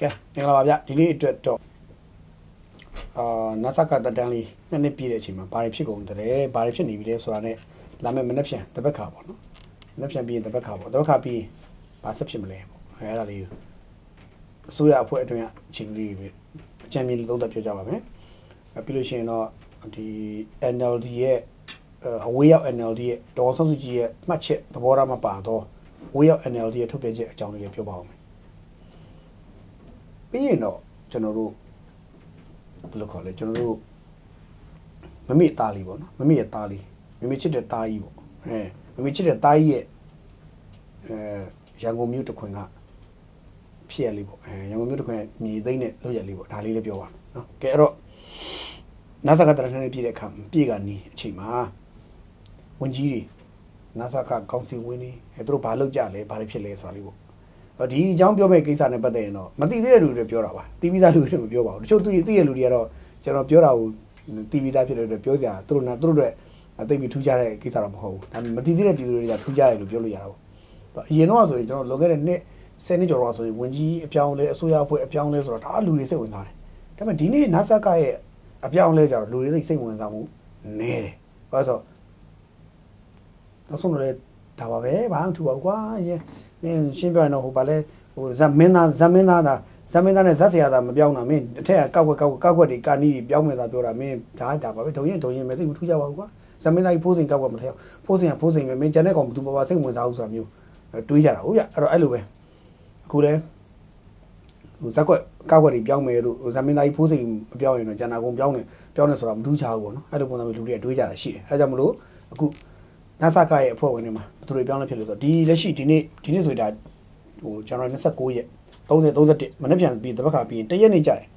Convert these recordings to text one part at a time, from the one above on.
ကဲမင်္ဂလာပါဗျဒီနေ့အတွက်တော့အာနာဆာကတတန်လေးနှစ်နှစ်ပြည့်တဲ့အချိန်မှာဘာတွေဖြစ်ကုန်တယ်ဘာတွေဖြစ်နေပြီလဲဆိုတာနဲ့လာမယ့်မနေ့ပြန်တပတ်ခါပေါ့နော်မနေ့ပြန်ပြီးရင်တပတ်ခါပေါ့တပတ်ခါပြီးရင်ဘာဆက်ဖြစ်မလဲပေါ့အဲအဲ့ဒါလေးအစိုးရအဖွဲ့အတွင်းအချိန်လေးပဲအကြံဉာဏ်လေးသုံးသပ်ပြောကြပါမယ်အဲပြီးလို့ရှိရင်တော့ဒီ NLD ရဲ့အဝေးရောက် NLD ရဲ့ဒေါ်ဆောင်စုကြည်ရဲ့မှတ်ချက်သဘောထားမပါတော့ဝေးရောက် NLD ရဲ့ထုတ်ပြန်ချက်အကြောင်းလေးတွေပြောပါဦးမယ် ပြီးရင်တော့ကျွန်တော်တို့ဘယ်လိုခေါ်လဲကျွန်တော်တို့မမေ့သားလေးပေါ့နော်မမေ့ရဲ့သားလေးမမေ့ချစ်တဲ့သားကြီးပေါ့အဲမမေ့ချစ်တဲ့သားကြီးရဲ့အဲရန်ကုန်မြို့တစ်ခွင်ကဖြစ်ရလေးပေါ့အဲရန်ကုန်မြို့တစ်ခွင်မြေသိမ့်တဲ့လောက်ရလေးပေါ့ဒါလေးလည်းပြောပါမယ်နော်ကဲအဲ့တော့နာဆာကတရထနေပြည့်တဲ့အခါပြည့်ကနီးအချိန်မှာဝန်ကြီးတွေနာဆာကကောင်စီဝင်နေအဲသူတို့ဘာလုပ်ကြလဲဘာတွေဖြစ်လဲဆိုတာလေးပေါ့အော် ဒီအကြောင်းပြောမဲ့ကိစ္စနဲ့ပတ်သက်ရင်တော့မသိသေးတဲ့လူတွေပြောတာပါတီးပြီးသားလူတွေမပြောပါဘူးတချို့သူသိတဲ့လူတွေကတော့ကျွန်တော်ပြောတာကိုတီးပြီးသားဖြစ်တဲ့အတွက်ပြောစရာသူတို့နာသူတို့တွေသိပြီးထူးခြားတဲ့ကိစ္စတော့မဟုတ်ဘူးဒါပေမဲ့မသိသေးတဲ့ပြည်သူတွေကထူးခြားတယ်လို့ပြောလို့ရတာပေါ့အရင်တော့ဆိုရင်ကျွန်တော်လွန်ခဲ့တဲ့နှစ်10နှစ်ကျော်တော့ဆိုရင်ဝင်ကြီးအပြောင်းလဲအစိုးရအဖွဲ့အပြောင်းလဲဆိုတော့ဒါလူတွေစိတ်ဝင်စားတယ်ဒါပေမဲ့ဒီနေ့ NASA ကရဲ့အပြောင်းလဲကြတော့လူတွေစိတ်ဝင်စားမှုနည်းတယ်ဘာလို့ဆိုတော့ဆုံးတော့ဒါပါပဲဘာမှမထူပါဘူးကွာ နင်းရှင်းပြရင်တော့ဟိုဗာလဲဟိုဇမင်းသားဇမင်းသားဒါဇမင်းသားနဲ့ဇက်ဆရာသားမပြောင်းတာမင်းအထက်ကကောက်ကွက်ကောက်ကွက်ကောက်ကွက်တွေကာနီးတွေပြောင်းမယ်သာပြောတာမင်းဒါဒါပါပဲဒုံရင်ဒုံရင်ပဲသိမထူးကြပါဘူးကွာဇမင်းသားကြီးဖိုးစိန်ကောက်ကွက်မထည့်ဖိုးစိန်ကဖိုးစိန်ပဲမင်းကျန်တဲ့ကောင်ဘယ်သူမှစိတ်ဝင်စားဘူးဆိုတာမျိုးတွေးကြတာဟုတ်ဗျအဲ့တော့အဲ့လိုပဲအခုလဲဟိုဇက်ကွက်ကောက်ကွက်တွေပြောင်းမယ်လို့ဇမင်းသားကြီးဖိုးစိန်မပြောင်းရင်တော့ကျန်တာကုန်ပြောင်းနေပြောင်းနေဆိုတာမထူးခြားဘူးပေါ့နော်အဲ့လိုပုံစံမျိုးလူတွေကတွေးကြတာရှိတယ်အဲကြောင့်မလို့အခု နာဆာကရဲ့အဖွဲ့ဝင်တွေမှာဘယ်သူတွေပြောင်းလဲဖြစ်လို့ဆိုတော့ဒီလက်ရှိဒီနေ့ဒီနေ့ဆိုရင်ဒါဟိုဇန်နဝါရီ29ရက်30 31မနေ့ပြန်ပြီးတပတ်ခါပြီးရင်တရက်နေကြတယ်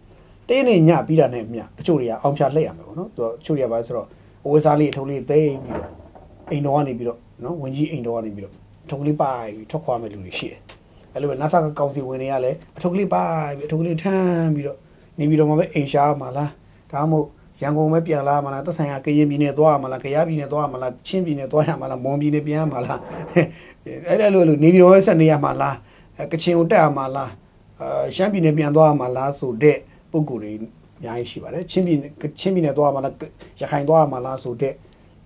တရက်နေညပြီးတာနဲ့မြတချို့တွေကအောင်ဖြာလှည့်ရမယ်ပေါ့နော်သူကတချို့တွေကဘာဆိုတော့အဝဲစားလေးအထုံးလေးသိမ့်ပြီးတော့အိမ်တော်ကနေပြီးတော့နော်ဝင်ကြီးအိမ်တော်ကနေပြီးတော့အထုံးလေးပိုက်ပြီးထွက်ခွာမဲ့လူတွေရှိတယ်အဲ့လိုပဲနာဆာကကောင်စီဝင်တွေကလည်းအထုံးလေးပိုက်ပြီးအထုံးလေးထမ်းပြီးတော့နေပြီးတော့မှပဲအိမ်ရှားမှာလားဒါမှမဟုတ် ရန်ကုန်ပဲပြန်လာမလားသက်ဆိုင်ရာကရင်ပြည်နယ်သွားရမလားကယားပြည်နယ်သွားရမလားချင်းပြည်နယ်သွားရမလားမွန်ပြည်နယ်ပြန်ရမလားအဲ့ဒါလိုလိုနေပြည်တော်ပဲဆက်နေရမှာလားကချင်ကိုတက်ရမှာလားအာရှမ်းပြည်နယ်ပြန်သွားရမှာလားဆိုတဲ့ပုံကိုယ်တွေအများကြီးရှိပါတယ်ချင်းပြည်နယ်ချင်းပြည်နယ်သွားရမှာလားရခိုင်သွားရမှာလားဆိုတဲ့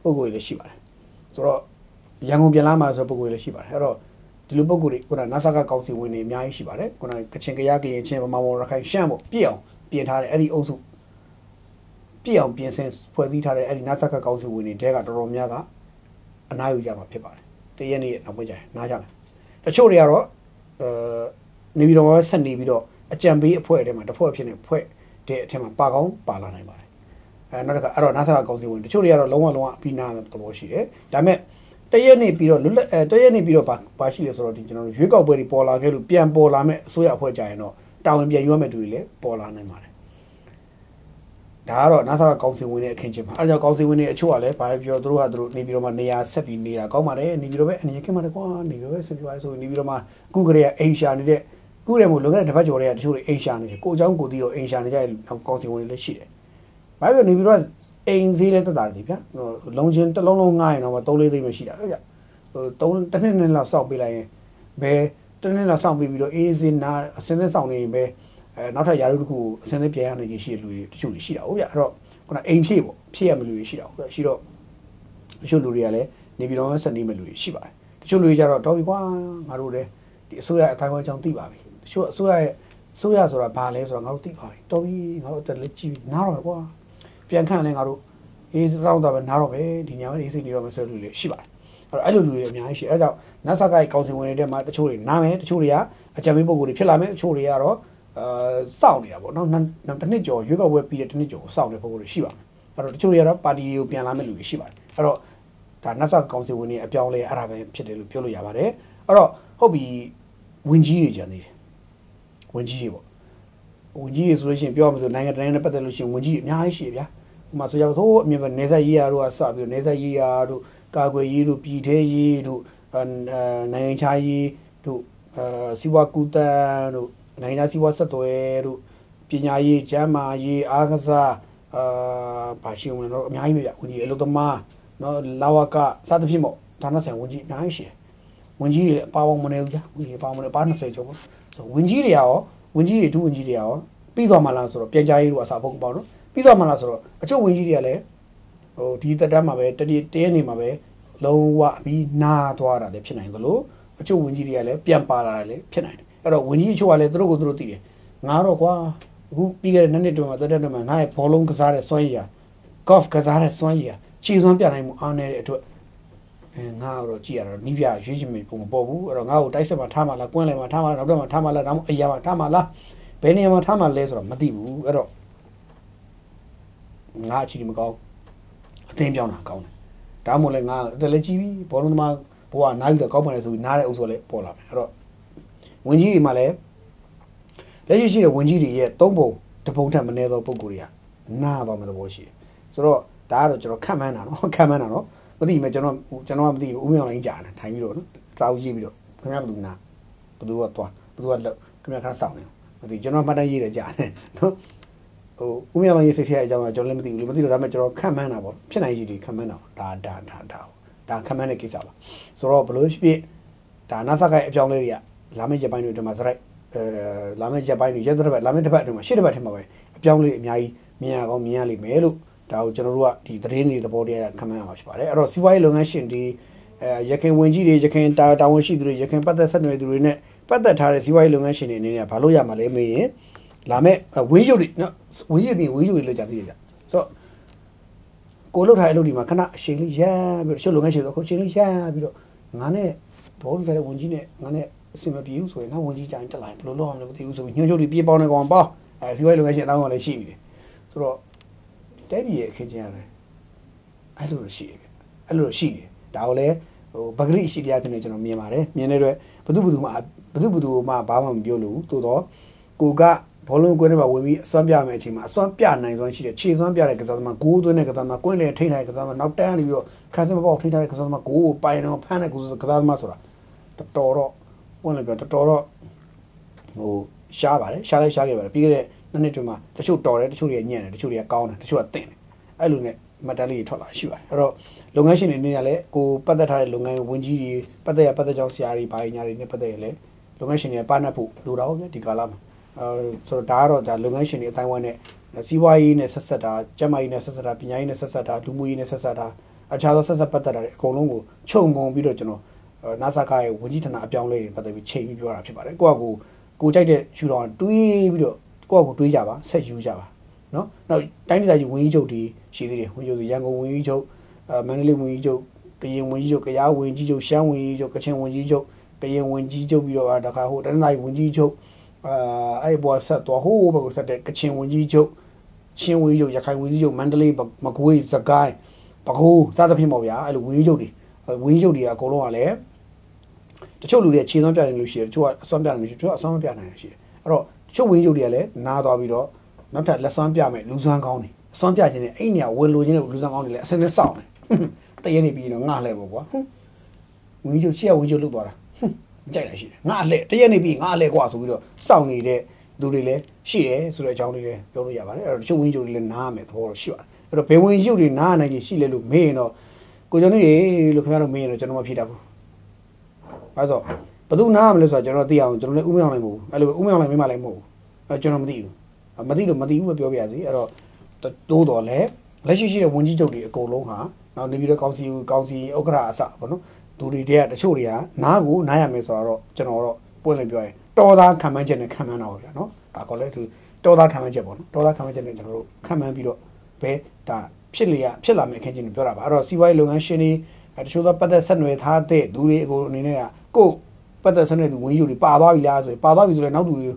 ပုံကိုယ်တွေလည်းရှိပါတယ်ဆိုတော့ရန်ကုန်ပြန်လာမှာဆိုတဲ့ပုံကိုယ်တွေလည်းရှိပါတယ်အဲ့တော့ဒီလိုပုံကိုယ်တွေခုနနာဆာကကောင်စီဝင်တွေအများကြီးရှိပါတယ်ခုနကချင်ကယားကရင်ချင်းဗမာမော်ရခိုင်ရှမ်းပေါ့ပြည့်အောင်ပြင်ထားတဲ့အဲ့ဒီအုပ်စု ပြည့်အောင်ပြင်ဆင်ဖွဲ့စည်းထားတဲ့အဲ့ဒီနာဆာကကောင်စီဝင်တွေတဲကတော်တော်များကအနားယူကြမှာဖြစ်ပါတယ်တရက်နေ့နောက်ပိုင်းကျရင်နားကြမယ်တချို့တွေကတော့အဲနေပြီးတော့ဆက်နေပြီးတော့အကြံပေးအဖွဲ့အထဲမှာတစ်ဖွဲ့ဖြစ်နေဖွဲ့တဲ့အထက်မှာပါကောင်းပါလာနိုင်ပါတယ်အဲနောက်တစ်ခါအဲ့တော့နာဆာကကောင်စီဝင်တချို့တွေကတော့လုံးဝလုံးဝအပြီးနာသဘောရှိတယ်ဒါပေမဲ့တရက်နေပြီးတော့လွတ်လပ်အဲတရက်နေပြီးတော့ဘာရှိလဲဆိုတော့ဒီကျွန်တော်တို့ရွေးကောက်ပွဲတွေပေါ်လာခဲ့လို့ပြန်ပေါ်လာမဲ့အစိုးရအဖွဲ့ကြရင်တော့တာဝန်ပြန်ရွေးမဲ့သူတွေလည်းပေါ်လာနိုင်ပါတယ် ဒါကတော့ NASA ကကောင်စီဝင်တဲ့အခင်းချင်းပါအဲဒါကြောင့်ကောင်စီဝင်တွေအချို့ကလည်းဘာပြောသူတို့ကသူတို့နေပြီးတော့မှနေရာဆက်ပြီးနေတာကောင်းပါတယ်နေပြီးတော့ပဲအနေနဲ့ခင်ပါတယ်ကွာနေပြီးတော့ပဲဆက်ပြီးပါဆိုနေပြီးတော့မှခုကလေးကအိမ်ရှာနေတဲ့ခုတည်းမို့လွန်ခဲ့တဲ့တစ်ပတ်ကျော်တည်းကတချို့တွေအိမ်ရှာနေတယ်ကိုအเจ้าကိုတီးတော့အိမ်ရှာနေကြတဲ့ကောင်စီဝင်တွေလည်းရှိတယ်ဘာပြောနေပြီးတော့အိမ်ဈေးလည်းတက်တာတယ်ဗျာလုံချင်းတစ်လုံးလုံးငှားရင်တော့3-4သိန်းပဲရှိတာဗျာဟို3တစ်နှစ်နှစ်လောက်စောက်ပေးလိုက်ရင်ဘယ်တစ်နှစ်လောက်စောက်ပေးပြီးတော့အေးစင်းနာအစင်းနဲ့စောင့်နေရင်ပဲ အဲနောက်ထပ်ယာရုတစ်ခုအစင်းနဲ့ပြန်ရနေရှိတဲ့လူတွေတချို့တွေရှိတာဟုတ်ဗျအဲ့တော့ခုနအိမ်ဖြည့်ပေါ့ဖြည့်ရမယ့်လူတွေရှိတာဟုတ်ရှိတော့တချို့လူတွေကလည်းနေပြည်တော်ဆက်နေမယ့်လူတွေရှိပါတယ်တချို့လူတွေကြတော့တော်ပြီကွာငါတို့လည်းဒီအစိုးရအတိုင်းအကြောင်းသိပါပြီတချို့အစိုးရရဲ့အစိုးရဆိုတာဘာလဲဆိုတော့ငါတို့သိသွားပြီတော်ပြီငါတို့အတက်လည်းကြည့်နားတော့ပဲကွာပြန်ခန့်လဲငါတို့အေးစောင်းတာပဲနားတော့ပဲဒီညမှာအေးစိနေတော့မယ်ဆိုတဲ့လူတွေရှိပါတယ်အဲ့တော့အဲ့လိုလူတွေအများကြီးရှိအဲဒါကြောင့် NASA ကကောင်စီဝင်တွေထဲမှာတချို့တွေနားမယ်တချို့တွေကအကြံပေးပုံကိုယ်တွေဖြစ်လာမယ်တချို့တွေကတော့ အာစောင့်နေတာပေါ့နော်နောက်တစ်နှစ်ကျော်ရွေးကောက်ပွဲပြီးတဲ့တစ်နှစ်ကျော်စောင့်နေပုံကိုယ်တွေရှိပါမယ်အဲ့တော့တချို့တွေကတော့ပါတီကိုပြန်လာမဲ့လူတွေရှိပါတယ်အဲ့တော့ဒါ NASA ကောင်စီဝင်တွေအပြောင်းလဲအဲ့ဒါပဲဖြစ်တယ်လို့ပြောလို့ရပါတယ်အဲ့တော့ဟုတ်ပြီဝင်ကြီးတွေကြံသေးတယ်ဝင်ကြီးတွေပေါ့ဝင်ကြီးတွေဆိုလို့ရှိရင်ပြောရမှာဆိုနိုင်ငံတိုင်းနဲ့ပတ်သက်လို့ရှိရင်ဝင်ကြီးအများကြီးရှိတယ်ဗျာဥပမာဆိုကြတော့အမြင်ပဲနေဆက်ရေးရတို့ကစပြီးနေဆက်ရေးရတို့ကာကွယ်ရေးတို့ပြည်ထဲရေးတို့အဲနိုင်ငံခြားရေးတို့အဲစီဝါကူတန်တို့ နိုင်ငံခြားစီဝါဆက်သွယ်တို့ပညာရေးကျန်းမာရေးအားကစားအာဘာရှိအောင်လဲတော့အများကြီးပဲဗျဝန်ကြီးအလုပ်သမားနော်လာဝကစသဖြင့်ပေါ့ဌာနဆိုင်ဝန်ကြီးအများကြီးရှိတယ်ဝန်ကြီးတွေလည်းအပါဝင်မနေဘူးကြာဝန်ကြီးအပါဝင်မနေပါ20ကျော်ပေါ့ဆိုဝန်ကြီးတွေရောဝင်ကြီးတွေဒုဝင်ကြီးတွေရောပြီးသွားမှလားဆိုတော့ပြန်ကြားရေးတို့အစားဖို့ပေါ့နော်ပြီးသွားမှလားဆိုတော့အချို့ဝင်ကြီးတွေကလည်းဟိုဒီတက်တန်းမှာပဲတတိတရက်နေမှာပဲလုံးဝပြီးနာသွားတာလည်းဖြစ်နိုင်သလိုအချို့ဝင်ကြီးတွေကလည်းပြန်ပါလာတာလည်းဖြစ်နိုင်တယ် အဲ့တော့ဝင်ကြီးအချို့ကလည်းသူတို့ကိုသူတို့သိတယ်ငါတော့ကွာအခုပြီးခဲ့တဲ့နှစ်နှစ်တွင်မှာတက်တက်တွင်မှာငါရဲ့ဘောလုံးကစားတဲ့စွမ်းရည် golf ကစားတဲ့စွမ်းရည်ဟာခြေစွမ်းပြနိုင်မှုအားနည်းတဲ့အတွက်အဲငါတော့ကြည့်ရတော့နီးပြရွေးချယ်မိပုံမပေါ်ဘူးအဲ့တော့ငါ့ကိုတိုက်ဆက်မှာထားမှလားကွင်းလယ်မှာထားမှလားနောက်တော့မှာထားမှလားဒါမှမဟုတ်အရာမှာထားမှလားဘယ်နေရာမှာထားမှလဲဆိုတော့မသိဘူးအဲ့တော့ငါအချီမကောင်းအသိပြောင်းတာကောင်းတယ်ဒါမှမဟုတ်လဲငါအသက်လည်းကြီးပြီဘောလုံးသမားဘိုးကနားယူတော့ကောင်းပါလေဆိုပြီးနားတဲ့အုပ်စော်လည်းပေါ်လာမယ်အဲ့တော့ ဝင်ကြီးတွေမှာလည်းလက်ရှိရှိတဲ့ဝင်ကြီးတွေရဲ့သုံးပုံတစ်ပုံထက်မနည်းသောပုံကိုယ်တွေကနားသွားမယ့်သဘောရှိတယ်ဆိုတော့ဒါကတော့ကျွန်တော်ခံမှန်းတာနော်ခံမှန်းတာနော်မသိဘူးကျွန်တော်ကျွန်တော်ကမသိဘူးဦးမြောင်လိုင်းကြာတယ်ထိုင်ပြီးတော့နော်စာအုပ်ရေးပြီးတော့ခင်ဗျားဘယ်သူနာဘယ်သူကသွားဘယ်သူကလောက်ခင်ဗျားခါစောင့်နေမသိကျွန်တော်မှတ်တမ်းရေးတယ်ကြာတယ်နော်ဟိုဦးမြောင်လိုင်းရေးစိတ်ထဲအကြောင်းကကျွန်တော်လည်းမသိဘူးလေမသိတော့ဒါပေမဲ့ကျွန်တော်ခံမှန်းတာပေါ့ဖြစ်နိုင်ရည်ဒီခံမှန်းတာဒါဒါဒါဒါဒါခံမှန်းတဲ့ကိစ္စပါဆိုတော့ဘလို့ဖြစ်ဖြစ်ဒါနာဆာကိုင်အကြောင်းလေးတွေက လာမယ့်ရက်ပိုင်းတွေဒီမှာစရိုက်အဲလာမယ့်ရက်ပိုင်းတွေရက်တစ်ပတ်လာမယ့်တစ်ပတ်အတွင်းမှာရှစ်တစ်ပတ်ထဲမှာပဲအပြောင်းလေးအများကြီးမြင်ရကောင်းမြင်ရလိမ့်မယ်လို့ဒါကိုကျွန်တော်တို့ကဒီသတင်းတွေသဘောတရားခံမှန်းရမှာဖြစ်ပါတယ်အဲ့တော့စီးပွားရေးလုပ်ငန်းရှင်တွေအဲရခိုင်ဝင်ကြီးတွေရခိုင်တာတာဝန်ရှိသူတွေရခိုင်ပတ်သက်ဆက်နွယ်သူတွေနဲ့ပတ်သက်ထားတဲ့စီးပွားရေးလုပ်ငန်းရှင်တွေအနေနဲ့ဘာလို့ရမှာလဲမေးရင်လာမဲ့ဝင်းရုပ်တွေနော်ဝင်းရုပ်ပြီးဝင်းရုပ်တွေလောက်ကြသေးတယ်ဗျဆိုတော့ကိုလှုပ်ထားတဲ့အလုပ်ဒီမှာခဏအချိန်လေးရပြီးတော့ရှုပ်လုပ်ငန်းရှင်ဆိုအခုအချိန်လေးရပြီးတော့ငါနဲ့ဘောလူထားတဲ့ဝင်ကြီးနဲ့ငါနဲ့ အဆင်မပြေဘူးဆိုရင်နောက်ဝင်ကြီးကြရင်တက်လာရင်ဘယ်လိုလုပ်အောင်လဲမသိဘူးဆိုပြီးညှို့ချုပ်တွေပြေးပေါင်းနေကောင်ပေါ့အဲစီးပွားရေးလုပ်ငန်းရှင်အတောင်းကလည်းရှိနေတယ်ဆိုတော့တဲပြည်ရဲ့အခင်းချင်းရတယ်အဲ့လိုရှိတယ်ဗျအဲ့လိုရှိတယ်ဒါကိုလည်းဟိုပဂရိရှိတရားဖြစ်နေကျွန်တော်မြင်ပါတယ်မြင်တဲ့အတွက်ဘသူဘသူမှဘသူဘသူမှဘာမှမပြောလို့သို့တော့ကိုကဘောလုံးကွင်းထဲမှာဝင်ပြီးအစွမ်းပြမယ်အချိန်မှာအစွမ်းပြနိုင်စွမ်းရှိတယ်ခြေစွမ်းပြတဲ့ကစားသမားဂိုးသွင်းတဲ့ကစားသမားကွင်းလေထိန်းထားတဲ့ကစားသမားနောက်တန်းနေပြီးတော့ခန်းစမပေါက်ထိန်းထားတဲ့ကစားသမားဂိုးကိုပိုင်တော့ဖမ်းတဲ့ကစားသမားဆိုတာတော်တော်တော့ ပွင့်လို့ပြောတော်တော်တော့ဟိုရှားပါတယ်ရှားလိုက်ရှားခဲ့ပါတယ်ပြီးခဲ့တဲ့နှစ်နှစ်တွင်မှာတချို့တော်တယ်တချို့တွေကညံ့တယ်တချို့တွေကကောင်းတယ်တချို့ကတင့်တယ်အဲ့လိုနဲ့မတ်တလေးတွေထွက်လာရှိပါတယ်အဲ့တော့လုပ်ငန်းရှင်တွေအနေနဲ့လည်းကိုပတ်သက်ထားတဲ့လုပ်ငန်းဝန်ကြီးတွေပတ်သက်ရပတ်သက်ကြောင်းဆရာတွေဘာညာတွေနဲ့ပတ်သက်ရလဲလုပ်ငန်းရှင်တွေပါနှပ်ဖို့လိုတာဟုတ်ဗျဒီကာလမှာအဲဆိုတော့ဒါကတော့ဒါလုပ်ငန်းရှင်တွေအတိုင်းဝိုင်းနဲ့စီးပွားရေးနဲ့ဆက်ဆက်တာကျန်းမာရေးနဲ့ဆက်ဆက်တာပညာရေးနဲ့ဆက်ဆက်တာလူမှုရေးနဲ့ဆက်ဆက်တာအခြားသောဆက်ဆက်ပတ်သက်တာတွေအကုန်လုံးကိုခြုံငုံပြီးတော့ကျွန်တော် နာဆာကရဲ့ဝန်ကြီးဌာနအပြောင်းလဲပတ်သက်ပြီးချိန်ပြီးပြောတာဖြစ်ပါတယ်ကိုကကိုကိုကြိုက်တဲ့ယူတော်တွေးပြီးတော့ကိုကကိုတွေးကြပါဆက်ယူကြပါနော်နောက်တိုင်းဒေသကြီးဝန်ကြီးချုပ်တွေရှိသေးတယ်ဝန်ကြီးချုပ်ရန်ကုန်ဝန်ကြီးချုပ်အဲမန္တလေးဝန်ကြီးချုပ်ကရင်ဝန်ကြီးချုပ်ကယားဝန်ကြီးချုပ်ရှမ်းဝန်ကြီးချုပ်ကချင်ဝန်ကြီးချုပ်ကရင်ဝန်ကြီးချုပ်ပြီးတော့တခါဟိုတနင်္လာရီဝန်ကြီးချုပ်အာအဲ့ဘောဆက်တော့ဟိုဘက်ဆက်တဲ့ကချင်ဝန်ကြီးချုပ်ချင်းဝန်ကြီးချုပ်ရခိုင်ဝန်ကြီးချုပ်မန္တလေးမကွေးစကိုင်းပကူစသဖြင့်ပေါ့ဗျာအဲ့လိုဝန်ကြီးချုပ်တွေဝန်ကြီးချုပ်တွေအကုန်လုံးကလည်း တချို့လူတွေခြေစွမ်းပြနေလို့ရှိတယ်တချို့ကအစွမ်းပြနေလို့ရှိတယ်တချို့ကအစွမ်းမပြနိုင်ရရှိတယ်အဲ့တော့တချို့ဝန်ကြီးချုပ်တွေကလည်းနားသွားပြီးတော့နောက်ထပ်လက်စွမ်းပြမယ်လူစွမ်းကောင်းတွေအစွမ်းပြခြင်းနဲ့အဲ့နေရာဝင်လိုခြင်းနဲ့လူစွမ်းကောင်းတွေလည်းအစင်းနဲ့စောင့်တယ်တည့်ရနေပြီးတော့ငါလှဲပေါ့ကွာဟွန်းဝင်ကြီးချုပ်ရှေ့ကဝင်ကြီးချုပ်လုတ်သွားတာဟွန်းမကြိုက်တာရှိတယ်ငါလှဲတည့်ရနေပြီးငါလှဲကွာဆိုပြီးတော့စောင့်နေတဲ့သူတွေလည်းရှိတယ်ဆိုတဲ့အကြောင်းလေးလည်းပြောလို့ရပါတယ်အဲ့တော့တချို့ဝင်ကြီးချုပ်တွေလည်းနားမယ်သဘောတော့ရှိပါတယ်အဲ့တော့ဘယ်ဝင်ကြီးချုပ်တွေနားနိုင်ကြီးရှိလဲလို့မေးရင်တော့ကိုကျွန်တော်ရေလို့ခင်ဗျားတို့မေးရင်တော့ကျွန်တော်မဖြေတတ်ဘူး အဲဆိုဘယ်သူနားမလဲဆိုတော့ကျွန်တော်သိအောင်ကျွန်တော်လည်းဥမြောင်းလိုက်မဟုတ်ဘူးအဲ့လိုဥမြောင်းလိုက်မင်းမလိုက်မဟုတ်ဘူးအဲကျွန်တော်မသိဘူးမသိလို့မသိဘူးပဲပြောပြရစီအဲ့တော့တိုးတော်လဲလက်ရှိရှိတဲ့ဝန်ကြီးချုပ်တွေအကုန်လုံးဟာနောက်နေပြည်တော်ကောင်စီကောင်စီဥက္ကဋ္ဌအစပေါ့နော်သူတွေတည်းကတချို့တွေကနားကိုနားရမယ်ဆိုတော့ကျွန်တော်တော့ပွင့်လင်းပြောရင်တော်သားခံမှန်းချက်နဲ့ခံမှန်းတာပါဗျာနော်ဒါကောလည်းသူတော်သားခံမှန်းချက်ပေါ့နော်တော်သားခံမှန်းချက်နဲ့ကျွန်တော်တို့ခံမှန်းပြီးတော့ဘဲဒါဖြစ်လေရဖြစ်လာမယ့်အခင်းချင်းတွေပြောတာပါအဲ့တော့စီးပွားရေးလုပ်ငန်းရှင်တွေတချို့သောပတ်သက်ဆက်နွယ်ထားတဲ့သူတွေအကုန်အနေနဲ့က ကိုပတ်သက်ဆက်နွယ်သူဝန်ကြီးတွေပါသွားပြီလားဆိုရင်ပါသွားပြီဆိုရင်နောက်သူတွေ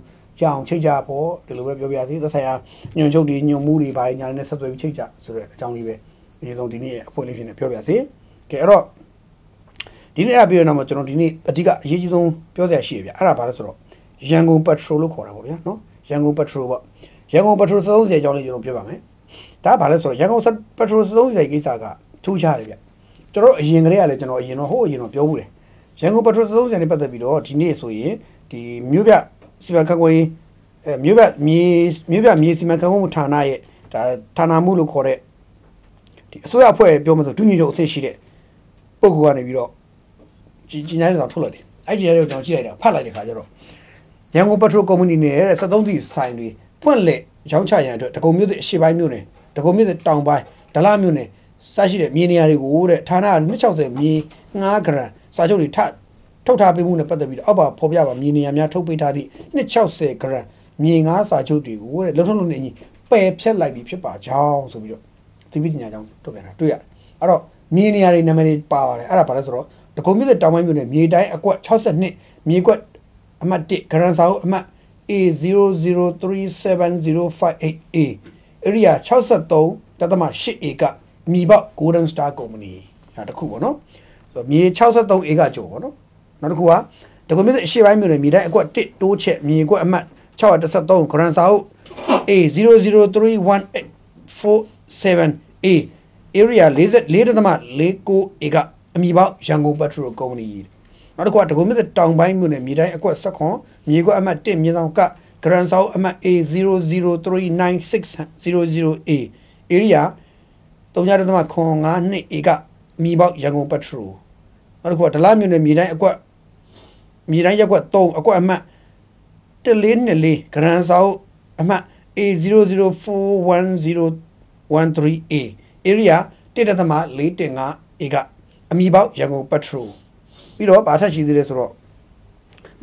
ရအောင်ချိတ်ကြပေါ့ဒီလိုပဲပြောပြစီသက်ဆိုင်ရာညွန်ချုပ်တွေညွန်မှုတွေဘာညာနဲ့ဆက်သွယ်ပြီးချိတ်ကြဆိုတဲ့အကြောင်းလေးပဲအရင်ဆုံးဒီနေ့ရဲ့အဖွဲ့လေးဖြစ်နေပြောပြစီကဲအဲ့တော့ဒီနေ့အပြည့်အတော့ကျွန်တော်ဒီနေ့အဓိကအရေးကြီးဆုံးပြောစရာရှိရဗျအဲ့ဒါဘာလဲဆိုတော့ရန်ကုန်ပက်ထရိုလို့ခေါ်တာပေါ့ဗျာနော်ရန်ကုန်ပက်ထရိုပေါ့ရန်ကုန်ပက်ထရိုသုံးစရာအကြောင်းလေးကျွန်တော်ပြောပါမယ်ဒါဘာလဲဆိုတော့ရန်ကုန်ပက်ထရိုသုံးစရာကိစ္စကထူးခြားတယ်ဗျကျွန်တော်အရင်ကတည်းကလည်းကျွန်တော်အရင်တော့ဟိုအရင်တော့ပြောဘူးတယ် ရန်ကုန်ပက်ထရိုသုံးစရာနဲ့ပတ်သက်ပြီးတော့ဒီနေ့ဆိုရင်ဒီမြို့ပြစီမံခန့်ခွဲရေးအဲမြို့ပြမြေမြို့ပြမြေစီမံခန့်ခွဲမှုဌာနရဲ့ဒါဌာနမှုလို့ခေါ်တဲ့ဒီအစိုးရအဖွဲ့ပြောမှဆိုဒုညွှန်ချုပ်အဆင့်ရှိတဲ့ပုဂ္ဂိုလ်ကနေပြီးတော့ကြီးကြီးညားတဲ့ဆောင်ထုတ်လိုက်တယ်အဲ့ဒီရဲကိုကျွန်တော်ကြည့်လိုက်တာဖတ်လိုက်တဲ့ခါကျတော့ရရန်ကုန်ပက်ထရိုကုမ္ပဏီနဲ့တဲ့73စီဆိုင်တွေဖွင့်လက်ရောင်းချရန်အတွက်တကုံမြို့သစ်အရှေ့ပိုင်းမြို့နယ်တကုံမြို့သစ်တောင်ပိုင်းဒလမြို့နယ် စရှိတဲ့မြေနေရာတွေကိုတဲ့ဌာန260မြေ9ဂရမ်စာချုပ်တွေထထုတ်ထားပေးမှုနဲ့ပတ်သက်ပြီးတော့အောက်ပါဖော်ပြပါမြေနေရာများထုတ်ပေးထားသည့်260ဂရမ်မြေ9စာချုပ်တွေကိုတဲ့လုံထုံးလုံနေအညီပယ်ဖြတ်လိုက်ပြီးဖြစ်ပါကြောင်းဆိုပြီးတော့ဒီပညာကြောင်းထုတ်ပြန်တာတွေ့ရတယ်အဲ့တော့မြေနေရာတွေနာမည်တွေပါပါတယ်အဲ့ဒါဘာလဲဆိုတော့တကုံမြို့သစ်တောင်ပိုင်းမြို့နယ်မြေတိုင်းအကွက်62မြေကွက်အမှတ်1ဂရန်စာအုပ်အမှတ် A0037058A area 63.8 A ကအ မီပေါက် Golden Star Company ဟာတစ်ခုပေါ့နော်ဆိုတော့မြေ63 A ကကျော်ပေါ့နော်နောက်တစ်ခုကတကွန်မြစ်အရှေ့ပိုင်းမြို့နယ်မြေတိုင်းအကွက်1တိုးချက်မြေကွက်အမှတ်613ဂရန်စာအုပ် A0031847A area 44.49 A ကအမီပေါက်ရန်ကုန်ပက်ထရိုကုမ္ပဏီနောက်တစ်ခုကတကွန်မြစ်တောင်ပိုင်းမြို့နယ်မြေတိုင်းအကွက်16မြေကွက်အမှတ်1မြေဆောင်ကဂရန်စာအုပ်အမှတ် A0039600A area 3.52 A ကအမီပေါက်ရန်ကုန်ပက်ထရိုနောက်တစ်ခုကဒလမြို့နယ်မြေတိုင်းအကွက်မြေတိုင်းရက်ကွက်3အကွက်အမှတ်1424ဂရန်စာအုပ်အမှတ် A0041013A area 1.4.5 A ကအမီပေါက်ရန်ကုန်ပက်ထရိုပြီးတော့ဗာထက်ရှိသေးတယ်ဆိုတော့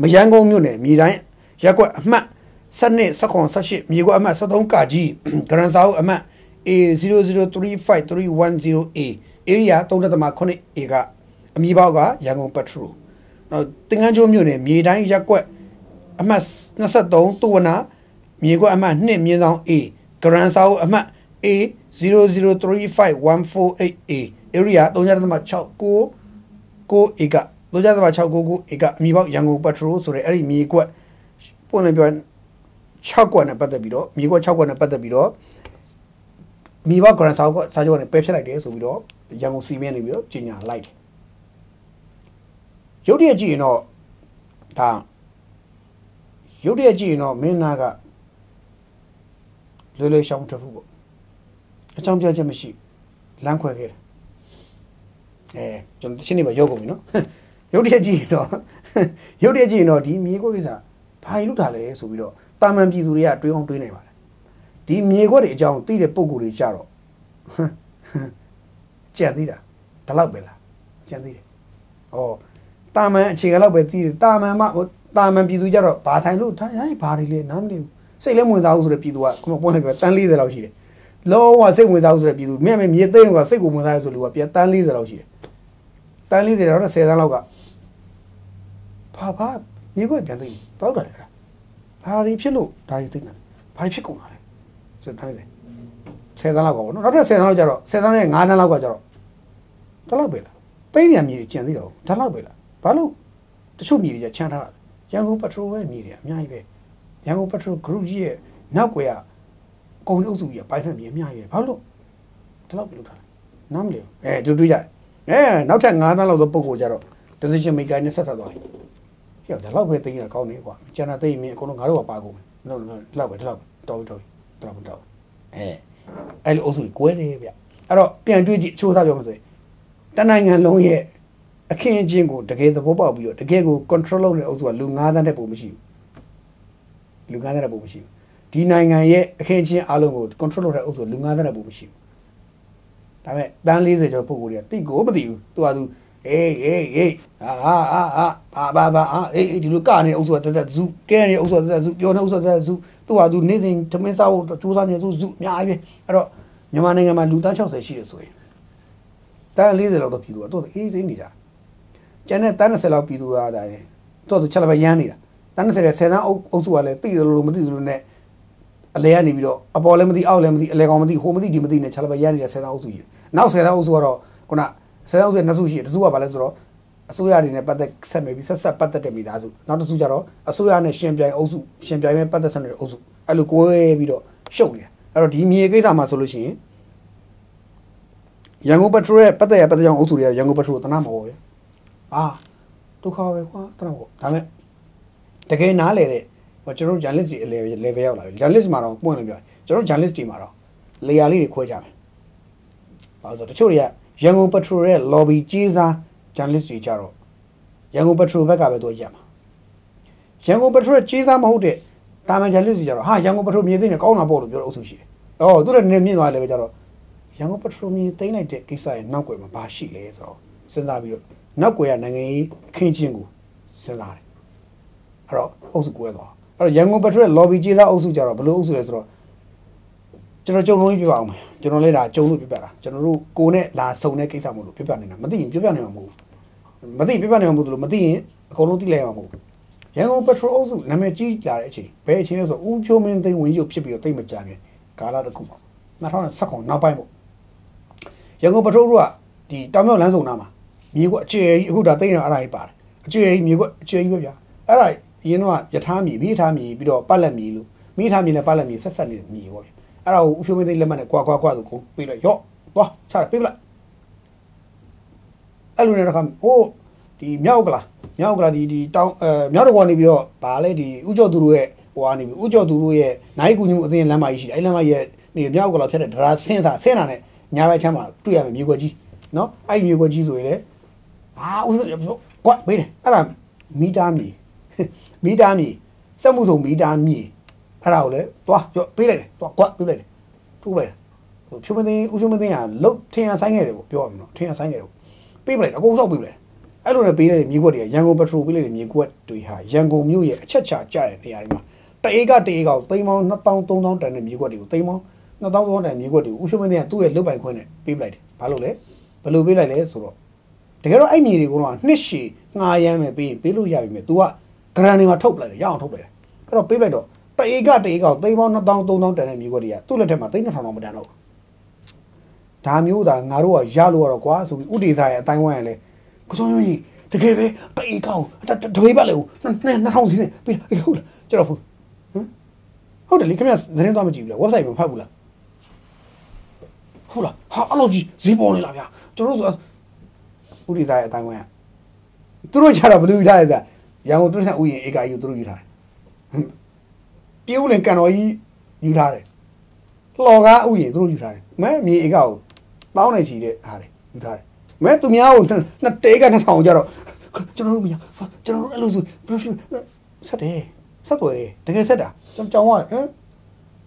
မရန်ကုန်မြို့နယ်မြေတိုင်းရက်ကွက်အမှတ်7 19 18မြေကွက်အမှတ်73ကကြီးဂရန်စာအုပ်အမှတ် A0035310A area 3.8 A ကအမီပေါက်ကရန်ကုန်ပက်ထရိုနောက်တင်ငန်းကျိုးမြို့နယ်မြေတိုင်းရက်ကွက်အမှတ်23တူဝနာမြေကွက်အမှတ်2မြင်းဆောင် A ဂရန်စာအုပ်အမှတ် A0035148A area 3.69 9ဧက3.699ဧကအမီပေါက်ရန်ကုန်ပက်ထရိုဆိုတဲ့အဲ့ဒီမြေကွက်ပွင့်လင်းပြော6ကွက်နဲ့ပတ်သက်ပြီးတော့မြေကွက်6ကွက်နဲ့ပတ်သက်ပြီးတော့ မြေပေါက်ဂရန်စာစာချုပ်ကနေပယ်ဖြတ်လိုက်တယ်ဆိုပြီးတော့ရန်ကုန်စီမင်းနေပြီးတော့ကြီးညာလိုက်တယ်ရုပ်တရက်ကြည့်ရင်တော့ဒါရုပ်တရက်ကြည့်ရင်တော့မင်းနာကလွယ်လွယ်ရှောင်းတဖူးပေါ့အကြောင်းပြချက်မရှိလမ်းခွဲခဲ့တယ်အဲကျွန်တော်တချင်းနေမှာရောက်ကုန်ပြီနော်ရုပ်တရက်ကြည့်ရင်တော့ရုပ်တရက်ကြည့်ရင်တော့ဒီမြေခွက်ကိစ္စဘာလို့ထားလဲဆိုပြီးတော့တာမန်ပြည်သူတွေကတွေးအောင်တွေးနိုင်ပါတယ် ဒီမြေခွက်တွေအကြောင်းသိတဲ့ပုံကိုယ်တွေကြတော့ကြံသေးတာဒီလောက်ပဲလားကြံသေးတယ်ဩတာမန်အခြေခံလောက်ပဲသိတယ်တာမန်မှဟိုတာမန်ပြည်သူကြတော့ဘာဆိုင်လို့ထားရင်ဘာတွေလဲနားမလည်ဘူးစိတ်လည်းဝင်စားဘူးဆိုတဲ့ပြည်သူကခုမှပွင့်လိုက်ပြတန်း40လောက်ရှိတယ်လောကစိတ်ဝင်စားဘူးဆိုတဲ့ပြည်သူမြဲမြဲမြေသိမ်းကစိတ်ကိုဝင်စားရဆိုလို့ကပြန်တန်း40လောက်ရှိတယ်တန်း40တော့10တန်းလောက်ကဘာဘာမြေခွက်ပြန်သိမ်းဘာလို့လဲအဲ့ဒါဘာတွေဖြစ်လို့ဒါတွေသိမ်းတာဘာတွေဖြစ်ကုန်တာ လဲဆိုတန်း40 10တန်းလောက်ကပေါ့နော်နောက်ထပ်10တန်းလောက်ကျတော့10တန်းနဲ့9တန်းလောက်ကကျတော့တလောက်ပဲလားသိမ်းရမြေကျန်သေးတော့ဒါလောက်ပဲလားဘာလို့တချို့မြေတွေချမ်းထားရန်ကုန်ပက်ထရိုပဲမြေတွေအများကြီးပဲရန်ကုန်ပက်ထရို group ကြီးရဲ့နောက်ွယ်ကကုန်အုပ်စုကြီးကဘိုင်းဖက်မြေအများကြီးပဲဘာလို့ဒီလောက်ပြလို့ထားလဲနားမလည်ဘူးအဲတူတူရတယ်အဲနောက်ထပ်9တန်းလောက်သောပုံကိုကြတော့ decision maker နဲ့ဆက်ဆက်သွားပြီပြောဒါလောက်ပဲသိရင်ကောင်းနေကွာကျန်တာသိရင်အကုန်လုံးငါတို့ကပါကုန်မယ်နော်နော်ဒီလောက်ပဲဒီလောက်တော်ပြီတော်ပြီ တော်ပြီတော်ပြီအဲအဲ့လိုအုပ်စုကြီးကွဲတယ်ဗျအဲ့တော့ပြန်တွေးကြည့်အချိုးစားပြောမှဆိုရင်တနိုင်ငံလုံးရဲ့အခင်းအကျင်းကိုတကယ်သဘောပေါက်ပြီးတော့တကယ်ကို control လုပ်တဲ့အုပ်စုကလူ9သန်းတဲ့ပုံမရှိဘူးလူ9သန်းတဲ့ပုံမရှိဘူးဒီနိုင်ငံရဲ့အခင်းအကျင်းအလုံးကို control လုပ်တဲ့အုပ်စုလူ9သန်းတဲ့ပုံမရှိဘူးဒါပေမဲ့တန်း40ကျော်ပုံကိုယ်တွေကတိကိုမသိဘူးသူကသူ အေးအေးအေးအာအာအာအာဘာဘာအာအေးအေးဒီလိုကနေအုပ်စုကတက်တက်ဇူကဲနေအုပ်စုကတက်တက်ဇူပြောနေအုပ်စုကတက်တက်ဇူသူကသူနေစဉ်ထမင်းစားဖို့ကြိုးစားနေဇူဇူအများကြီးပဲအဲ့တော့မြန်မာနိုင်ငံမှာလူသား60ရှိတယ်ဆိုရင်တန်း40လောက်တော့ပြည်သူကတော့အေးစိမ့်နေကြတယ်ကျန်တဲ့တန်း20လောက်ပြည်သူကဒါတယ်တော့သူချက်လက်ပဲရမ်းနေတာတန်း20ရဲ့10တန်းအုပ်စုကလည်းသိတယ်လို့မသိသလိုနဲ့အလဲကနေပြီးတော့အပေါ်လည်းမသိအောက်လည်းမသိအလဲကောင်မသိဟိုမသိဒီမသိနဲ့ချက်လက်ပဲရမ်းနေတဲ့10တန်းအုပ်စုကြီးနောက်10တန်းအုပ်စုကတော့ခုန 10တန်းအုပ်စုနှစ်စုရှိတယ်တစ်စုကဘာလဲဆိုတော့အစိုးရတွေနဲ့ပတ်သက်ဆက်နေပြီးဆက်ဆက်ပတ်သက်တဲ့မိသားစုနောက်တစ်စုကျတော့အစိုးရနဲ့ရှင်ပြိုင်အုပ်စုရှင်ပြိုင်မဲ့ပတ်သက်ဆက်နေတဲ့အုပ်စုအဲ့လိုကိုယ်ပြီးတော့ရှုပ်နေတာအဲ့တော့ဒီမြေကိစ္စမှာဆိုလို့ရှိရင်ရန်ကုန်ပက်ထရိုရဲ့ပတ်သက်ရပတ်သက်ကြောင့်အုပ်စုတွေကရန်ကုန်ပက်ထရိုကိုတနာမဟုတ်ဘူးအာဒုက္ခပဲကွာတနာပေါ့ဒါပေမဲ့တကယ်နားလေတဲ့ဟိုကျွန်တော် journalist တွေ level level ရောက်လာပြီ journalist မှာတော့ပွင့်လို့ပြောကျွန်တော် journalist တွေမှာတော့ layer လေးတွေခွဲကြမယ်ဘာလို့ဆိုတချို့တွေက ရန်ကုန်ပက်ထရိုရဲ့ lobby ကြီးစား journalist တွေကြတော့ရန်ကုန်ပက်ထရိုဘက်ကပဲသူရမှာရန်ကုန်ပထရိုကြေးသားမဟုတ်တဲ့တာမန်ဂျန်လစ်စီကြတော့ဟာရန်ကုန်ပထရိုမြေသိနေကောင်းတာပေါ့လို့ပြောတဲ့အုပ်စုရှိတယ်။အော်သူတို့နည်းမြင့်သွားတယ်ပဲကြတော့ရန်ကုန်ပထရိုမြေသိမ်းလိုက်တဲ့ကိစ္စရဲ့နောက်ွယ်မှာဘာရှိလဲဆိုတော့စဉ်းစားပြီးတော့နောက်ွယ်ကနိုင်ငံရေးအခင်းချင်းကိုစဉ်းစားတယ်။အဲ့တော့အုပ်စုကွဲသွားအဲ့တော့ရန်ကုန်ပထရို lobby ကြေးသားအုပ်စုကြတော့ဘယ်လိုအုပ်စုလဲဆိုတော့ ကျွန်တော်ကြုံလို့ပြပါအောင်မယ်ကျွန်တော်လည်းဒါကြုံလို့ပြပြတာကျွန်တော်တို့ကိုနဲ့လာစုံတဲ့ကိစ္စမဟုတ်လို့ပြပြနေတာမသိရင်ပြပြနိုင်မှာမဟုတ်ဘူးမသိပြပြနိုင်မှာမဟုတ်လို့မသိရင်အကုန်လုံးသိလိုက်မှာမဟုတ်ဘူးရန်ကုန်ပက်ထရိုအုပ်စုနာမည်ကြီးလာတဲ့အချိန်ဘယ်အချိန်လဲဆိုဦးဖြိုးမင်းသိန်းဝင်ရုပ်ဖြစ်ပြီးတော့တိတ်မကြခင်ကာလတစ်ခုပေါ့2019နောက်ပိုင်းပေါ့ရန်ကုန်ပက်ထရိုကဒီတောင်မြောက်လမ်းစုံနားမှာမြေကွက်အခြေကြီးအခုဒါတိတ်နေအဲ့ဒါကြီးပါတယ်အခြေကြီးမြေကွက်အခြေကြီးပဲဗျာအဲ့ဒါအရင်တော့ယထာမြေမိယထာမြေပြီးတော့ပတ်လက်မြေလို့မိယထာမြေနဲ့ပတ်လက်မြေဆက်ဆက်နေတဲ့မြေပေါ့ဗျာ အဲ့ဒါကိုဦးဖြိုးမင်းသိန်းလက်မှတ်နဲ့ကွာကွာကွာဆိုကိုပြီးတော့ရော့သွားချတာပေးပလိုက်အဲ့လိုနဲ့တော့ခါဟိုဒီမြောက်ကလာမြောက်ကလာဒီဒီတောင်းအဲမြောက်တော့ကနေပြီးတော့ဗာလဲဒီဥကြောသူတို့ရဲ့ဟိုကနေပြီးဥကြောသူတို့ရဲ့နိုင်ကူညီမှုအသင်းလမ်းမကြီးရှိတယ်အဲ့လမ်းမကြီးရဲ့ဒီမြောက်ကလာဖြတ်တဲ့ဒရာဆင်းစာဆင်းတာနဲ့ညာဘက်ချမ်းမှာတွေ့ရမယ်မြေကွက်ကြီးနော်အဲ့ဒီမြေကွက်ကြီးဆိုရင်လေအာဥကွက်ဘေးတယ်အဲ့ဒါမီတာမြေမီတာမြေစက်မှုစုံမီတာမြေ အဲ့ဒါကိုလေသွားပြောပေးလိုက်တယ်သွားကွက်ပေးလိုက်တယ်ထုတ်လိုက်တယ်ဟိုဖြိုးမသိဦးဖြိုးမသိကလုတ်ထင်ရဆိုင်ခဲ့တယ်ပေါ့ပြောရမှာနော်ထင်ရဆိုင်ခဲ့တယ်ပေါ့ပေးပလိုက်အကုန်စောက်ပေးပလိုက်အဲ့လိုနဲ့ပေးတဲ့မြေကွက်တွေကရန်ကုန်ပက်ထရိုပေးလိုက်တဲ့မြေကွက်တွေဟာရန်ကုန်မြို့ရဲ့အချက်ချကျတဲ့နေရာတွေမှာတအေးကတအေးကောက်သိန်းပေါင်း2000 3000တန်တဲ့မြေကွက်တွေကိုသိန်းပေါင်း2000 3000တန်မြေကွက်တွေကိုဥရှုံမင်းတွေကသူ့ရဲ့လုတ်ပိုင်ခွင့်နဲ့ပေးပလိုက်တယ်ဘာလို့လဲဘယ်လိုပေးလိုက်လဲဆိုတော့တကယ်တော့အဲ့မြေတွေကတော့နှစ်ရှည်ငှားရမ်းမယ်ပေးရင်ပေးလို့ရပြီမယ် तू ကဂရန်တွေမှာထုတ်ပလိုက်တယ်ရအောင်ထုတ်ပလိုက်တယ်အဲ့တော့ပေးပလိုက်တော့ တအေးကတအေးကောက်သိန်းပေါင်း2000 3000တန်တဲ့မြေကွက်တွေကသူ့လက်ထက်မှာသိန်း2000တောင်မတန်တော့ဘူးဒါမျိုးသာငါတို့ကရလို့ရတော့ကွာဆိုပြီးဥဒေစာရဲ့အတိုင်းဝိုင်းရလဲကိုစုံကြီးတကယ်ပဲတေးကောင်းတတဝေးပါလေဦးနှစ်2000စီနဲ့ပြီးဟုတ်လားကျွန်တော်ဟုတ်ဟမ်ဟုတ်တယ်လေခင်ဗျသတင်းသွားမကြည့်ဘူးလား website မှာဖတ်ဘူးလားဟုတ်လားဟာအဲ့လိုကြီးဈေးပေါ်နေလားဗျာကျွန်တော်တို့ဆိုဥဒေစာရဲ့အတိုင်းဝိုင်းရသူတို့ကြတာဘယ်လိုယူထားလဲဆိုရန်ကုန်တွန်းဆန်ဥယျာဉ်ဧကကြီးကိုသူတို့ယူထားတယ် ဟမ်ပြေဦးလင်ကန်တော်ကြီးယူထားတယ်လှော်ကားဥယျာဉ်သူတို့ယူထားတယ်မဲမြေဧကကိုတောင်းနေချီတဲ့ဟာလေယူထားတယ်မဲသူများကိုနှစ်တဲကနှစ်ထောင်ကြတော့ကျွန်တော်တို့မရကျွန်တော်တို့အဲ့လိုဆိုဘယ်လိုဆက်တယ်ဆက်သွယ်တယ်တကယ်ဆက်တာကျွန်တော်ကြောင်ရတယ်ဟမ်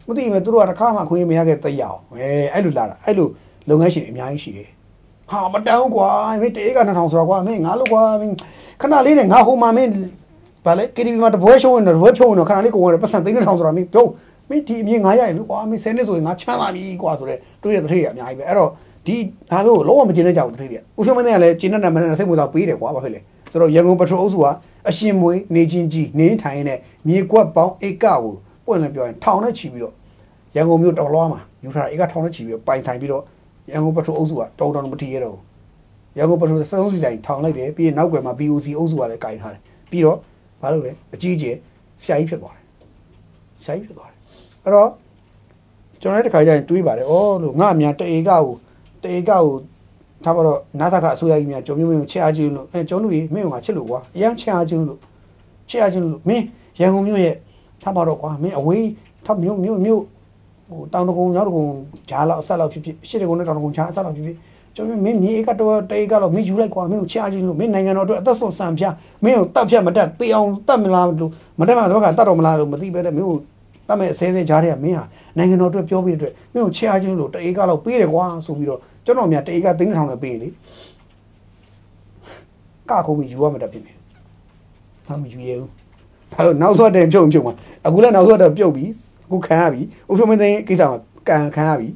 မသိဘူးသူတို့ကတစ်ခါမှခွင့်မရခဲ့တဲ့ရအောင်အဲအဲ့လိုလာတာအဲ့လိုလုပ်ငန်းရှင်တွေအများကြီးရှိတယ်ဟာမတန်းကွာမင်းတဲကနှစ်ထောင်ဆိုတော့ကွာမင်းငါလို့ကွာမင်းခဏလေးနဲ့ငါဟိုမှာမင်း ဗာလေ KTV မှာတပွဲရှုံးရင်တပွဲဖြုံးရင်ခဏလေးကိုဝင်တယ်ပတ်စံသိန်းတစ်ထောင်ဆိုတာမင်းပြောမင်းဒီအမြင်ငါရရင်ကွာမင်း10နှစ်ဆိုရင်ငါချမ်းသာပြီကွာဆိုတဲ့တွေးရတဲ့ထည့်ရအများကြီးပဲအဲ့တော့ဒီဒါမျိုးကိုလုံးဝမကျင်းတဲ့ကြောက်တဲ့ထည့်ရဥဖြုံးမင်းကလည်းကျင်းတဲ့မနဲ့စိတ်ဝင်စားပေးတယ်ကွာဘာဖြစ်လဲဆိုတော့ရန်ကုန်ပထရိုအုပ်စုကအရှင်မွေးနေချင်းကြီးနေထိုင်နေတဲ့မြေကွက်ပေါင်းဧကကိုပွင့်လည်းပြောရင်ထောင်နဲ့ချီပြီးတော့ရန်ကုန်မြို့တော်လွှားမှာယူထားဧကထောင်နဲ့ချီပြီးတော့ပိုင်ဆိုင်ပြီးတော့ရန်ကုန်ပထရိုအုပ်စုကတော်တော်မထီရတော့ဘူးရန်ကုန်ပထမဆုံးစီတိုင်းထောင်လိုက်တယ်ပြီးရင်နောက်ွယ်မှာ BOC အုပ်စုကလည်းကင်ထားတယ်ပြီးတော့ ဘာလို့လဲအကြီးကျယ်ဆရာကြီးဖြစ်သွားတယ်ဆရာကြီးဖြစ်သွားတယ်အဲ့တော့ကျွန်တော်လည်းတစ်ခါကျရင်တွေးပါတယ်ဩလို့ငါအများတအေကကိုတအေကကိုထားပါတော့နာသကအစိုးရကြီးများကျွန်မျိုးမျိုးချစ်အားချင်းလို့အဲကျွန်တော်တို့မင်းကငါချစ်လို့ကွာအရန်ချစ်အားချင်းလို့ချစ်အားချင်းလို့မင်းရန်ကုန်မြို့ရဲ့ထားပါတော့ကွာမင်းအဝေးထားမြို့မြို့မြို့ဟိုတောင်တကုံရောက်တကုံဂျားလောက်အဆက်လောက်ဖြစ်ဖြစ်ရှစ်တကုံနဲ့တောင်တကုံဂျားအဆက်လောက်ဖြစ်ဖြစ် ကျွန်တော်မင်းမြေဧကတော့တေးကတော့မင်းယူလိုက်ကွာမင်းကိုချအားချင်းလို့မင်းနိုင်ငံတော်အတွက်အသက်ဆုံးဆံဖြာမင်းကိုတတ်ဖြတ်မတတ်တေးအောင်တတ်မလားလို့မတတ်မှတော့ကတတ်တော့မလားလို့မသိပဲတဲ့မင်းကိုတတ်မဲ့အစဲစဲကြားတဲ့ကမင်းဟာနိုင်ငံတော်အတွက်ပြောပြီးတဲ့အတွက်မင်းကိုချအားချင်းလို့တေးကတော့ပေးတယ်ကွာဆိုပြီးတော့ကျွန်တော်များတေးကသိန်းထောင်နဲ့ပေးလေကခုံပြီးယူရမှာတတ်ဖြစ်နေဘာမှယူရဘူးဒါလို့နောက်ဆုံးတဲ့ပြုံပြုံမှာအခုလည်းနောက်ဆုံးတဲ့ပြုတ်ပြီးအခုခံရပြီဥပ္ပမသိန်းကိစ္စမှာကန်ခံရပြီ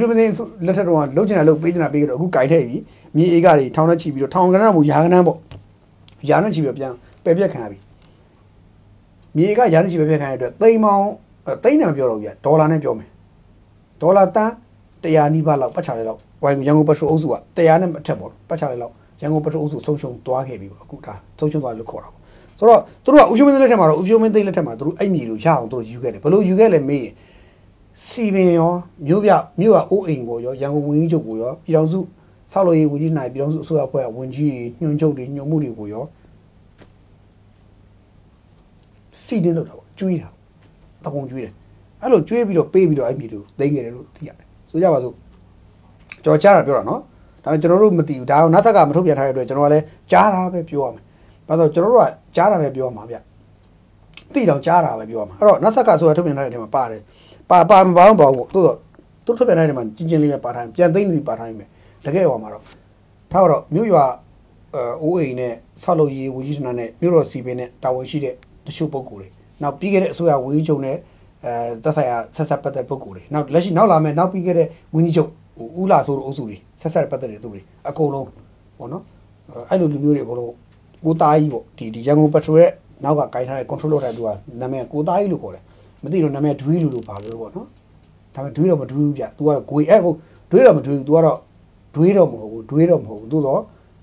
ဥပ္ပမသိန်းလက်ထက်တော့လှုပ်ချင်တာလှုပ်ပေးချင်တာပေးကြတော့အခုကြိုက်ထည့်ပြီမြေအေးကတွေထောင်နဲ့ချီပြီးတော့ထောင်ကနန်းမို့ယာကနန်းပေါ့ယာနဲ့ချီပြီးတော့ပြန်ပယ်ပြက်ခံရပြီမြေအေးကယာနဲ့ချီပယ်ပြက်ခံရတဲ့အတွက်သိန်းပေါင်းသိန်းနဲ့မပြောတော့ဘူးပြဒေါ်လာနဲ့ပြောမယ်ဒေါ်လာတန်း100နီးပါးလောက်ပတ်ချလိုက်လောက်ဝိုင်ရန်ကုန်ပထရိုအုပ်စုက100နဲ့အထက်ပေါ့ပတ်ချလိုက်လောက်ရန်ကုန်ပထရိုအုပ်စုဆုံးရှုံးသွားခဲ့ပြီပေါ့အခုဒါဆုံးရှုံးသွားလို့ခေါ်တာပေါ့ဆိုတော့သူတို့ကဥပ္ပမသိန်းလက်ထက်မှာတော့ဥပ္ပမသိန်းလက်ထက်မှာသူတို့အဲ့မြေလိုရအောင်သူတို့ယူခဲ့တယ်ဘယ်လိုယူခဲ့လဲမေးရင် စီပင်ရောမြို့ပြမြို့ကအိုးအိမ်ကိုရောရန်ကုန်ဝင်းကြီးချုပ်ကိုရောပြည်တော်စုဆောက်လို့ရေးဝကြီးနိုင်ပြည်တော်စုအစိုးရအဖွဲ့ကဝန်ကြီးတွေညွှန်ချုပ်တွေညွှန်မှုတွေကိုရောစီတင်လို့တော့ကျွေးတာတကုံကျွေးတယ်အဲ့လိုကျွေးပြီးတော့ပေးပြီးတော့အဲ့မြေတွေကိုသိမ်းခဲ့တယ်လို့သိရတယ်ဆိုကြပါစို့ကြော်ကြားတာပြောတာနော်ဒါပေမဲ့ကျွန်တော်တို့မသိဘူးဒါကနောက်သက်ကမထုတ်ပြန်ထားတဲ့အတွက်ကျွန်တော်ကလည်းကြားတာပဲပြောရမယ်ဘာလို့ကျွန်တော်တို့ကကြားတာပဲပြောရမှာဗျ တိတောင်ကြားတာပဲပြောရမှာအဲ့တော့နတ်ဆက်ကဆိုရထုတ်ပြန်ထားတဲ့အထဲမှာပါတယ်ပါပါမပါမပါဘူးတိုးတော့သူထုတ်ပြန်ထားတဲ့ထဲမှာကြီးချင်းလေးပဲပါထားပြန်သိမ့်နေပါထားနေမယ်တကယ်ဟောမှာတော့ထားတော့မြို့ရွာအိုးအိမ်နဲ့ဆောက်လုပ်ရေးဝန်ကြီးဌာနနဲ့မြို့တော်စီပင်နဲ့တာဝန်ရှိတဲ့တချို့ပုဂ္ဂိုလ်တွေနောက်ပြီးခဲ့တဲ့အစိုးရဝန်ကြီးချုပ်နဲ့အဲတက်ဆိုင်ရာဆက်ဆက်ပတ်သက်ပုဂ္ဂိုလ်တွေနောက်လက်ရှိနောက်လာမယ့်နောက်ပြီးခဲ့တဲ့ဝန်ကြီးချုပ်ဦးလာဆိုတဲ့အုပ်စုတွေဆက်ဆက်ပတ်သက်တဲ့သူတွေအကုန်လုံးပေါ့နော်အဲ့လိုလူမျိုးတွေအကုန်လုံးကိုသားကြီးပေါ့ဒီဒီရန်ကုန်ပထရိုရဲ့ နောက်ကကင်ထားတဲ့ control လုပ်တဲ့သူကနာမည်ကိုသားကြီးလို့ခေါ်တယ်မသိတော့နာမည်ဒွေးလူလို့ပါလို့ပေါ့နော်ဒါပေမဲ့ဒွေးတော့မဒွေးဘူးဗျ तू ကတော့ဂွေအဲ့ဟုတ်ဒွေးတော့မဒွေးဘူး तू ကတော့ဒွေးတော့မဟုတ်ဘူးဒွေးတော့မဟုတ်ဘူးသို့တော့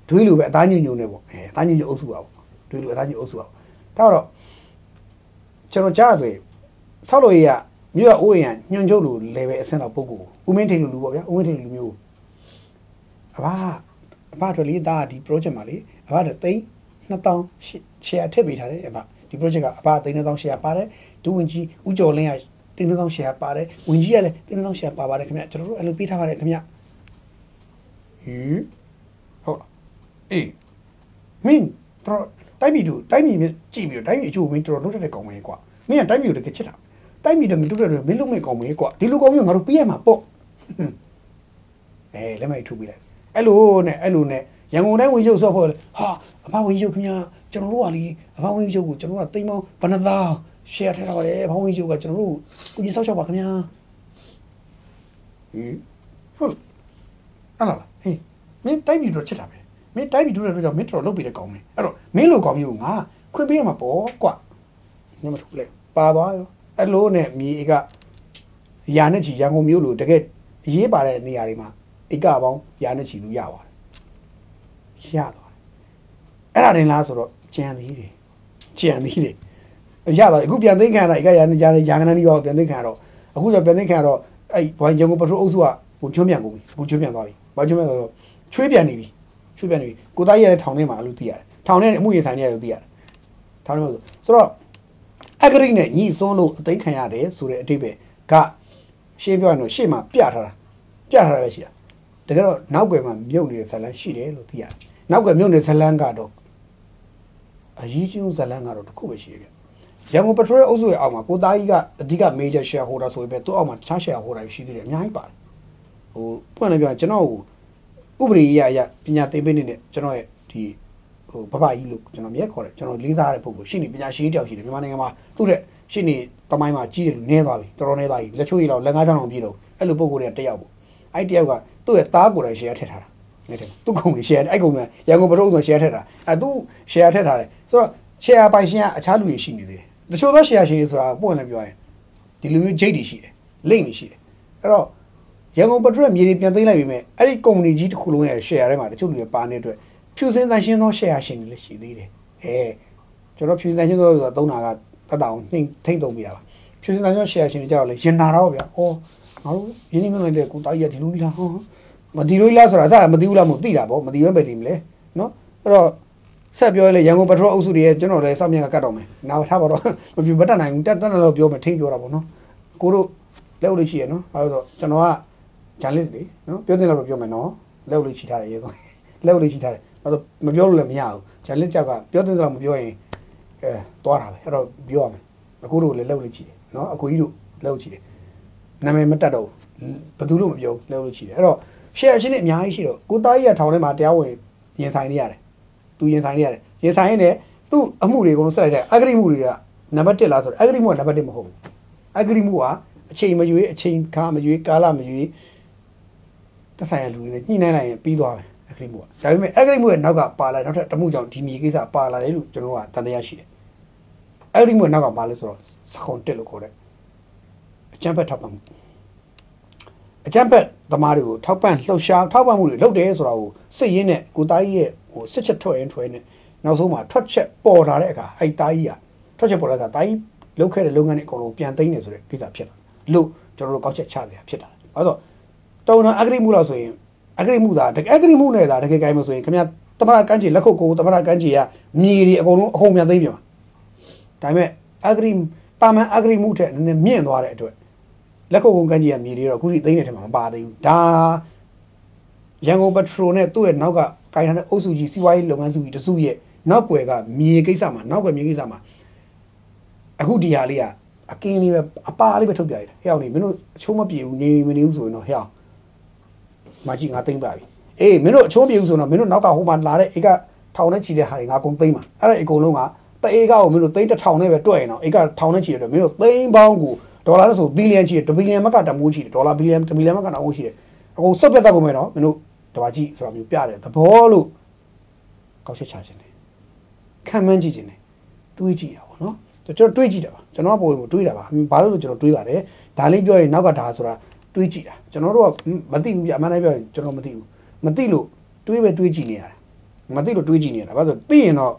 ဒွေးလူပဲအသားညွညွနေပေါ့အဲအသားညွညွအုပ်စုပါပေါ့ဒွေးလူအသားညွအုပ်စုပါဒါတော့ကျွန်တော်ကြားဆိုရင်ဆောက်လို့ရမြို့ရအိုးရံညွန်ချုပ်လူ level အဆင့်တော့ပုဂ္ဂိုလ်ဦးမင်းထိန်လူလူပေါ့ဗျာဦးမင်းထိန်လူမျိုးအဘအဘတို့လေးဒါဒီ project မှာလေအဘတို့သိန်း2000 share ထည့်ပေးထားတယ်အဘဒီ project ကအဘသိန်း2000 share ပါတယ်ဒူဝင်ကြီးဦးကျော်လင်းကသိန်း2000 share ပါတယ်ဝင်ကြီးကလည်းသိန်း2000 share ပါပါတယ်ခင်ဗျကျွန်တော်တို့အဲ့လိုပေးထားပါတယ်ခင်ဗျဟီးဟုတ်လားအေးမင်းတော့တိုင်းပြည်တို့တိုင်းပြည်မြကြည့်ပြီးတော့တိုင်းပြည်အကျိုးမင်းတော်တော်လုပ်တဲ့ကောင်မင်းကွာမင်းကတိုင်းပြည်ကိုတကယ်ချစ်တာတိုင်းပြည်တော့မတူတဲ့မင်းလုံးမဲ့ကောင်မင်းကွာဒီလိုကောင်မျိုးငါတို့ပြရမှာပေါ့အဲလက်မိုက်ထုတ်ပြလိုက်အဲ့လိုနဲ့အဲ့လိုနဲ့ရန်ကုန်တိုင်းဝင်ရုပ်ဆော့ဖို့ဟာအဖဝင်ရုပ်ခင်ဗျာ ကျွန်တော်တို့ကလေအဖဝင်ရုပ်ကိုကျွန်တော်တို့ကတိမ်မောင်းဘဏ္ဍသား share ထဲထားပါတယ်အဖဝင်ရုပ်ကကျွန်တော်တို့ကိုကြီးဆောက်ရှောက်ပါခင်ဗျာဟီးဟုတ်လားလားအေးမင်းတိုင်းပြည်တော့ချစ်တာပဲမင်းတိုင်းပြည်တို့တဲ့အတွက်ကြောင့်မင်းတော်လုပ်ပြီးတဲ့ကောင်းမယ်အဲ့တော့မင်းလိုကောင်းမျိုးငါခွင့်ပေးရမှာပေါ့ကွာညမထုတ်လိုက်ပါသွားရောအဲ့လိုနဲ့မြေကရာနဲ့ချီရန်ကုန်မြို့လိုတကယ်အရေးပါတဲ့နေရာတွေမှာဧကပေါင်းရာနဲ့ချီသူရပါတယ်ရသွားတယ်အဲ့ဒါတင်လားဆိုတော့ ကြံသေးတယ်ကြံသေးတယ်ရတော့အခုပြန်သိမ်းခံရတာဧကရာနဲ့ရာနဲ့ရာခဏနီးပါပြန်သိမ်းခံရတော့အခုကျပြန်သိမ်းခံရတော့အဲ့ဘွိုင်းရန်ကုန်ပထရိုးအုပ်စုကကိုချွန်းပြန်ကုန်ပြီကိုချွန်းပြန်သွားပြီဘာချွန်းပြန်သွားတော့ချွေးပြန်နေပြီချွေးပြန်နေပြီကိုသားရတဲ့ထောင်ထဲမှာလို့သိရတယ်ထောင်ထဲအမှုရင်ဆိုင်နေရတယ်လို့သိရတယ်ထောင်ထဲမှာဆိုဆိုတော့အဂရိနဲ့ညီစွန်းလို့အသိခံရတယ်ဆိုတဲ့အတိတ်ပဲကရှင်းပြောရင်တော့ရှေ့မှာပြထားတာပြထားတာပဲရှိတာတကယ်တော့နောက်ွယ်မှာမြုပ်နေတဲ့ဇလန်းရှိတယ်လို့သိရတယ်နောက်ွယ်မြုပ်နေတဲ့ဇလန်းကတော့ အရေးကြီးဆုံးဇလန်းကတော့တစ်ခုပဲရှိတယ်ဗျရန်ကုန်ပထရိုအုပ်စုရဲ့အောက်မှာကိုသားကြီးကအဓိက major shareholder ဆိုပေမဲ့သူ့အောက်မှာတခြား shareholder ရှိသေးတယ်အများကြီးပါတယ်ဟိုပွင့်လည်းပြောရင်ကျွန်တော်ဟိုဥပဒေရအရပညာသင်ပေးနေတဲ့ကျွန်တော်ရဲ့ဒီဟိုဘဘကြီးလို့ကျွန်တော်မြဲခေါ်တယ်ကျွန်တော်လေးစားတဲ့ပုံကိုရှင်းနေပညာရှင်တယောက်ရှိတယ်မြန်မာနိုင်ငံမှာသူ့တဲ့ရှင်းနေတမိုင်းမှာကြီးတယ်လို့နည်းသွားပြီတော်တော်နည်းသွားပြီလက်ချိုးရည်တော့လက်ငါးချောင်းအောင်ပြည့်တော့အဲ့လိုပုံကိုတွေကတယောက်ပေါ့အဲ့တယောက်ကသူ့ရဲ့သားကိုယ်တိုင် share ထည့်ထားတာ နေတယ်သူကုံကြီး share အဲ့ကုံကရန်ကုန်ပထုံးဆို share ထည့်တာအဲ့သူ share ထည့်ထားတယ်ဆိုတော့ share ပိုင်ရှင်ကအခြားလူတွေရှိနေသေးတယ်တချို့သော share ရှင်တွေဆိုတာပွင့်လည်းပြောရင်ဒီလူမျိုးဂျိတ်တွေရှိတယ်လိမ့်တွေရှိတယ်အဲ့တော့ရန်ကုန်ပထရက်မြေတွေပြန်သိမ်းလိုက်ပြီမဲ့အဲ့ဒီကုမ္ပဏီကြီးတစ်ခုလုံးရဲ့ share ထဲမှာတချို့လူတွေပါနေတဲ့အတွက်ဖြူစင်တန်ရှင်းသော share ရှင်တွေလည်းရှိသေးတယ်အဲကျွန်တော်ဖြူစင်တန်ရှင်းသောဆိုတာသုံးတာကတတ်တောင်နှိမ့်ထိမ့်သုံးမိတာပါဖြူစင်တန်ရှင်း share ရှင်တွေကြတော့လေရင်နာတော့ဗျာဩငါတို့ရင်းနှီးမြှုပ်နှံတဲ့ကိုတာကြီးကဒီလိုကြီးလားဟော မဒီလိုကြီးလားဆိုတာအစမသိဘူးလားမသိတာပေါ့မသိဘဲပဲဒီမလဲနော်အဲ့တော့ဆက်ပြောရလေရန်ကုန်ပထရိုအုပ်စုတွေကျွန်တော်လည်းစောင့်မြင်ကကတ်တော့မယ်နောက်ထားပါတော့မပြမတတ်နိုင်ဘူးတက်တက်တော့ပြောမယ်ထိပြောတာပေါ့နော်ကိုတို့လက်လို့ရှိရနော်အဲဆိုကျွန်တော်က journalist တွေနော်ပြောတဲ့လောက်တော့ပြောမယ်နော်လက်လို့ရှိထားတယ်ရေတော့လက်လို့ရှိထားတယ်ဘာလို့မပြောလို့လည်းမရဘူး journalist ကြောက်ကပြောတဲ့လောက်မပြောရင်အဲတွားတာပဲအဲ့တော့ပြောရမယ်အခုတို့လည်းလက်လို့ရှိတယ်နော်အကူကြီးတို့လက်လို့ရှိတယ်နာမည်မတက်တော့ဘယ်သူလို့မပြောလက်လို့ရှိတယ်အဲ့တော့ share အချင်းတွေအများကြီးရှိတော့ကိုသားကြီးကထောင်ထဲမှာတရားဝင်ရင်ဆိုင်နေရတယ်သူရင်ဆိုင်နေရတယ်ရင်ဆိုင်ရင်လည်းသူ့အမှုတွေအကုန်လုံးဆက်လိုက်တဲ့အဂရိမှုတွေကနံပါတ်1လားဆိုတော့အဂရိမှုကနံပါတ်1မဟုတ်ဘူးအဂရိမှုကအချိန်မရွေးအချိန်ခါမရွေးကာလမရွေးသက်ဆိုင်ရာလူတွေနဲ့ညှိနှိုင်းလိုက်ရင်ပြီးသွားတယ်အဂရိမှုကဒါပေမဲ့အဂရိမှုရဲ့နောက်ကပါလာနောက်ထပ်တမှုကြောင့်ဒီမြေကိစ္စပါလာတယ်လို့ကျွန်တော်ကတန်တရားရှိတယ်အဂရိမှုရဲ့နောက်ကပါလဲဆိုတော့စခွန်တက်လို့ခေါ်တဲ့အချမ်းဖက်ထောက်ပံ့မှု အချမ်းဖက်သမားတွေကိုထောက်ပံ့လှုပ်ရှားထောက်ပံ့မှုတွေလုပ်တယ်ဆိုတာကိုစစ်ရင်းနဲ့ကိုသားကြီးရဲ့ဟိုစစ်ချက်ထွက်ရင်ထွက်နေနောက်ဆုံးမှာထွက်ချက်ပေါ်လာတဲ့အခါအဲ့သားကြီးကထွက်ချက်ပေါ်လာတာသားကြီးလုပ်ခဲ့တဲ့လုပ်ငန်းတွေအကုန်လုံးပြန်သိမ်းနေဆိုတဲ့ကိစ္စဖြစ်လာလို့ကျွန်တော်တို့ကောက်ချက်ချတယ်ဖြစ်တာ။ဘာလို့တုံတော်အဂရိမှုလို့ဆိုရင်အဂရိမှုသာတကယ်အဂရိမှုနဲ့သာတကယ်ကိုင်းမဆိုရင်ခင်ဗျာတမရကန်းချီလက်ခုပ်ကိုတမရကန်းချီကမြေတွေအကုန်လုံးအကုန်ပြန်သိမ်းပြန်ပါ။ဒါပေမဲ့အဂရိတာမန်အဂရိမှုထက်နည်းနည်းမြင့်သွားတဲ့အတွက် လက်ခုပ်ကုန်းကန်းကြီးကမြေတွေတော့အခုထိသိမ်းနေတယ်မှာမပါသေးဘူး။ဒါရန်ကုန်ပထရိုနဲ့သူ့ရဲ့နောက်ကကိုင်ထားတဲ့အုပ်စုကြီးစီးပွားရေးလုပ်ငန်းစုကြီးတစုရဲ့နောက်ွယ်ကမြေကိစ္စမှာနောက်ွယ်မြေကိစ္စမှာအခုဒီဟာလေးကအကင်းလေးပဲအပါလေးပဲထုတ်ပြရတယ်ဟဲ့အောင်နေမင်းတို့အချိုးမပြေဘူးနေမနေဘူးဆိုရင်တော့ဟဲ့အောင်မကြီးငါသိမ့်ပါပြီအေးမင်းတို့အချိုးမပြေဘူးဆိုတော့မင်းတို့နောက်ကဟိုမှာလာတဲ့ဧကထောင်နဲ့ချီတဲ့ဟာတွေငါကုန်သိမ့်ပါအဲ့ဒါအကုန်လုံးကတဧကကိုမင်းတို့သိန်းတစ်ထောင်နဲ့ပဲတွက်ရင်တော့ဧကထောင်နဲ့ချီတဲ့တော့မင်းတို့သိန်းပေါင်းကို ဒေါ်လာနဲ့ဆိုဘီလီယံချီတယ်ဘီလီယံမကတမိုးချီတယ်ဒေါ်လာဘီလီယံတဘီလီယံမကတမိုးချီတယ်အကုန်စုပ်ပြတ်တတ်ကုန်မယ်နော်မင်းတို့တပါကြည့်ဆိုတာမျိုးပြတယ်သဘောလို့ကောက်ချက်ချခြင်းတယ်ခံမှန်းကြည့်ခြင်းတယ်တွေးကြည့်ရပါတော့နော်ကျွန်တော်တွေးကြည့်တာပါကျွန်တော်ကပုံပုံတွေးတာပါဘာလို့လဲကျွန်တော်တွေးပါတယ်ဒါလေးပြောရင်နောက်ကဒါဆိုတာတွေးကြည့်တာကျွန်တော်တို့ကမသိဘူးပြအမှန်တမ်းပြောရင်ကျွန်တော်မသိဘူးမသိလို့တွေးပဲတွေးကြည့်နေရတာမသိလို့တွေးကြည့်နေရတာဘာလို့သိရင်တော့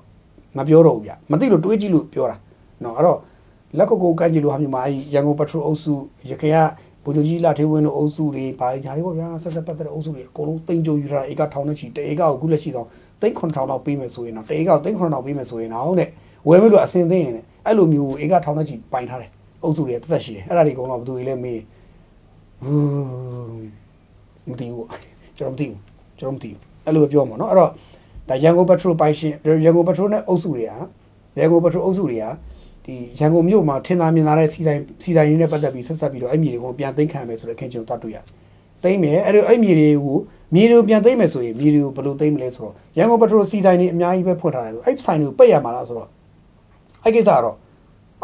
မပြောတော့ဘူးဗျမသိလို့တွေးကြည့်လို့ပြောတာနော်အဲ့တော့ လက်ကုတ်ကိုကန့်ကြည့်လို့ဟာမျိုးမှာအဲဒီရန်ကုန်ပထရိုအုပ်စုရခိုင်ကဗိုလ်ချုပ်ကြီးလာထေးဝင်းတို့အုပ်စုတွေဘာတွေညာတွေပေါ့ဗျာဆက်ဆက်ပတ်သက်တဲ့အုပ်စုတွေအကုန်လုံးတင်ကြိုယူထားတာဧကထောင်နဲ့ချီတဧကကိုခုလက်ရှိတော့သိန်း9000လောက်ပေးမယ်ဆိုရင်တော့တဧကကိုသိန်း9000လောက်ပေးမယ်ဆိုရင်တော့တဲ့ဝယ်မလို့အစင်သိရင်တဲ့အဲ့လိုမျိုးဧကထောင်နဲ့ချီပိုင်ထားတယ်အုပ်စုတွေတက်သက်ရှိတယ်အဲ့ဒါတွေအကုန်လုံးဘယ်သူတွေလဲမေးဟူးမသိဘူးပေါ့ကျွန်တော်မသိဘူးကျွန်တော်မသိဘူးအဲ့လိုပဲပြောမှာเนาะအဲ့တော့ဒါရန်ကုန်ပထရိုပိုင်ရှင်ရန်ကုန်ပထရိုနဲ့အုပ်စုတွေကရန်ကုန်ပထရိုအုပ်စုတွေက ဒီရန်ကုန်မြို့မှာထင်သာမြင်သာတဲ့စီဆိုင်စီဆိုင်ရင်းနဲ့ပတ်သက်ပြီးဆက်ဆက်ပြီးတော့အဲ့မြေတွေကိုပြန်သိမ်းခံမယ်ဆိုတဲ့အခင်းကျုံသွားတွေ့ရတယ်သိမ်းမယ်အဲ့ဒီအဲ့မြေတွေကိုမြေတွေကိုပြန်သိမ်းမယ်ဆိုရင်မြေတွေကိုဘယ်လိုသိမ်းမလဲဆိုတော့ရန်ကုန်ပထရိုစီဆိုင်တွေအများကြီးပဲဖွင့်ထားတယ်ဆိုအဲ့ဆိုင်တွေကိုပိတ်ရမှာလားဆိုတော့အဲ့ကိစ္စကတော့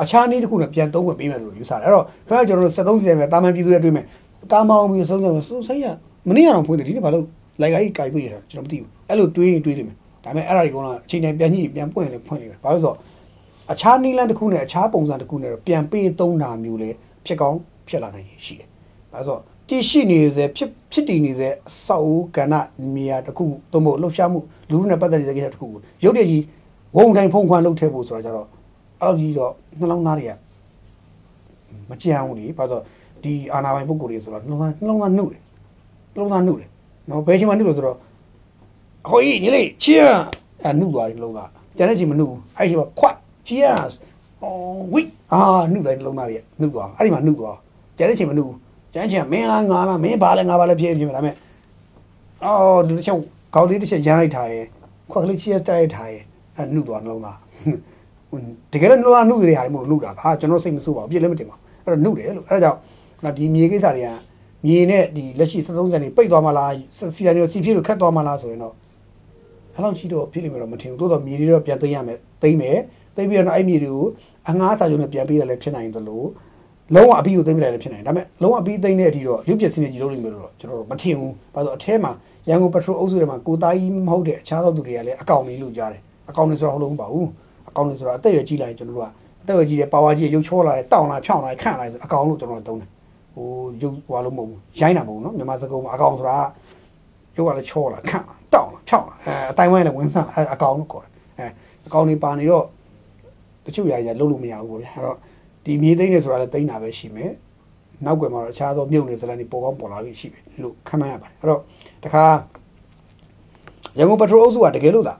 အခြားနည်းတစ်ခုနဲ့ပြန်သုံးဝင်ပေးမယ်လို့ယူဆတယ်အဲ့တော့ခင်ဗျားကျွန်တော်တို့73စီဆိုင်ပဲတာမန်ပြည်သူတွေတွေ့မယ်တာမောင်ပြီးဆုံးတယ်ဆိုဆိုင်ရမနေ့ကတော့ဖွင့်တယ်ဒီနေ့ဘာလို့လိုက်ကားကြီးကြိုက်ပြနေတာကျွန်တော်မသိဘူးအဲ့လိုတွေးရင်တွေးလိမ့်မယ်ဒါပေမဲ့အဲ့ဒါတွေကတော့အချိန်တိုင်းပြန်ညှိပြန်ပွင့်ရင်လည်းဖွင့်လိမ့်မယ်ဘာလို့ဆိုတော့ အခြားနီလန်တစ်ခုနဲ့အခြားပုံစံတစ်ခုနဲ့တော့ပြန်ပေးသုံးတာမျိုးလေဖြစ်ကောင်းဖြစ်လာနိုင်ရှိတယ်ဘာလို့ဆိုတော့တည်ရှိနေစေဖြစ်ဖြစ်တည်နေစေအဆောက်အဦကဏ္ဍနေရာတစ်ခုသို့မဟုတ်လှုပ်ရှားမှုလူလူနဲ့ပတ်သက်နေတဲ့ကိစ္စတစ်ခုကိုရုပ်တရက်ကြီးဝုံတိုင်းဖုံခွမ်းလှုပ်ထည့်ဖို့ဆိုတာကြတော့အဲ့လိုကြီးတော့နှလုံးသားတွေကမကြံဘူးလေဘာလို့ဒီအာနာပိုင်ပုဂ္ဂိုလ်တွေဆိုတော့နှလုံးသားနှလုံးသားနှုတ်တယ်နှလုံးသားနှုတ်တယ်နော်ဘယ်ချိန်မှနှုတ်လို့ဆိုတော့အခိုကြီးညီလေး cheer အနှုတ်သွားပြီနှလုံးသားကျန်တဲ့ချိန်မနှုတ်ဘူးအဲ့ချိန်မှာခွတ် cheers အော်ဝိအာနှုတ်တယ်နှလုံးသားတွေကနှုတ်သွားအဲ့ဒီမှာနှုတ်သွားကျန်တဲ့ချိန်မနှုတ်ဘူးကျန်တဲ့ချိန်ကမင်းလားငါလားမင်းဘာလဲငါဘာလဲဖြစ်ဖြစ်ဒါပေမဲ့အော်ဒီတစ်ချက်ခေါင်းလေးတစ်ချက်ရမ်းလိုက်ထားရဲ့ခွက်ကလေး cheer တိုက်လိုက်ထားရဲ့အဲ့နှုတ်သွားနှလုံးသားတကယ်လည်းနှလုံးသားနှုတ်ရတဲ့ဟာမဟုတ်လို့နှုတ်တာဘာကျွန်တော်စိတ်မဆိုးပါဘူးပြည့်လည်းမတင်ပါဘူးအဲ့တော့နှုတ်တယ်လို့အဲ့ဒါကြောင့်ဒီမြေကိစ္စတွေကမြေနဲ့ဒီလက်ရှိ73စံတွေပိတ်သွားမှလားစီရနေစီဖြစ်လို့ခတ်သွားမှလားဆိုရင်တော့အဲ့လောက်ရှိတော့ဖြစ်လိမ့်မယ်တော့မထင်ဘူးတိုးတော့မြေတွေတော့ပြန်သိမ်းရမယ်သိမ်းမယ် သိပြီးတော့အဲ့မြေတွေကိုအငှားစာချုပ်နဲ့ပြန်ပေးတာလည်းဖြစ်နိုင်သလိုလုံးဝအပြီးကိုသိမ်းပြလိုက်လည်းဖြစ်နိုင်တယ်ဒါပေမဲ့လုံးဝအပြီးသိမ်းတဲ့အထိတော့ရုပ်ပြစီနဲ့ကြီးလုံးနေမျိုးတော့ကျွန်တော်တို့မထင်ဘူးဘာလို့အထဲမှာရန်ကုန်ပက်ထရိုလ်အုပ်စုထဲမှာကိုသားကြီးမဟုတ်တဲ့အခြားသောသူတွေကလည်းအကောင့်လေးလို့ကြားတယ်အကောင့်လေးဆိုတာဟုတ်လို့မပါဘူးအကောင့်လေးဆိုတာအသက်ရွယ်ကြီးလာရင်ကျွန်တော်တို့ကအသက်ရွယ်ကြီးတဲ့ပါဝါကြီးရုပ်ချောလာတဲ့တောင်းလာဖြောင်းလာခန့်လာဆိုအကောင့်လို့ကျွန်တော်တို့သုံးတယ်ဟိုရုပ်ဟွာလို့မဟုတ်ဘူးရိုင်းတာမဟုတ်ဘူးနော်မြန်မာစကားမှာအကောင့်ဆိုတာရုပ်ကလည်းချောလာခန့်လာတောင်းလာဖြောင်းလာအဲအတိုင်းဝိုင်းလည်းဝင်ဆန်အကောင့်လို့ခေါ်တယ်အဲအကောင့်လေးပါနေတော့ တချို့ຢာကြီးလှုပ်လို့မရဘူးပေါ့ဗျာအဲ့တော့ဒီမြေသိမ့်နေဆိုတာလည်းသိမ့်တာပဲရှိမယ်နောက်ွယ်မှာတော့အခြားသောမြုပ်နေစလန်တွေပေါ်ကောင်းပေါ်လာလို့ရှိပြီလို့ခန့်မှန်းရပါတယ်အဲ့တော့တခါရန်ကုန်ပထရိုအုပ်စုကတကယ်လို့သာ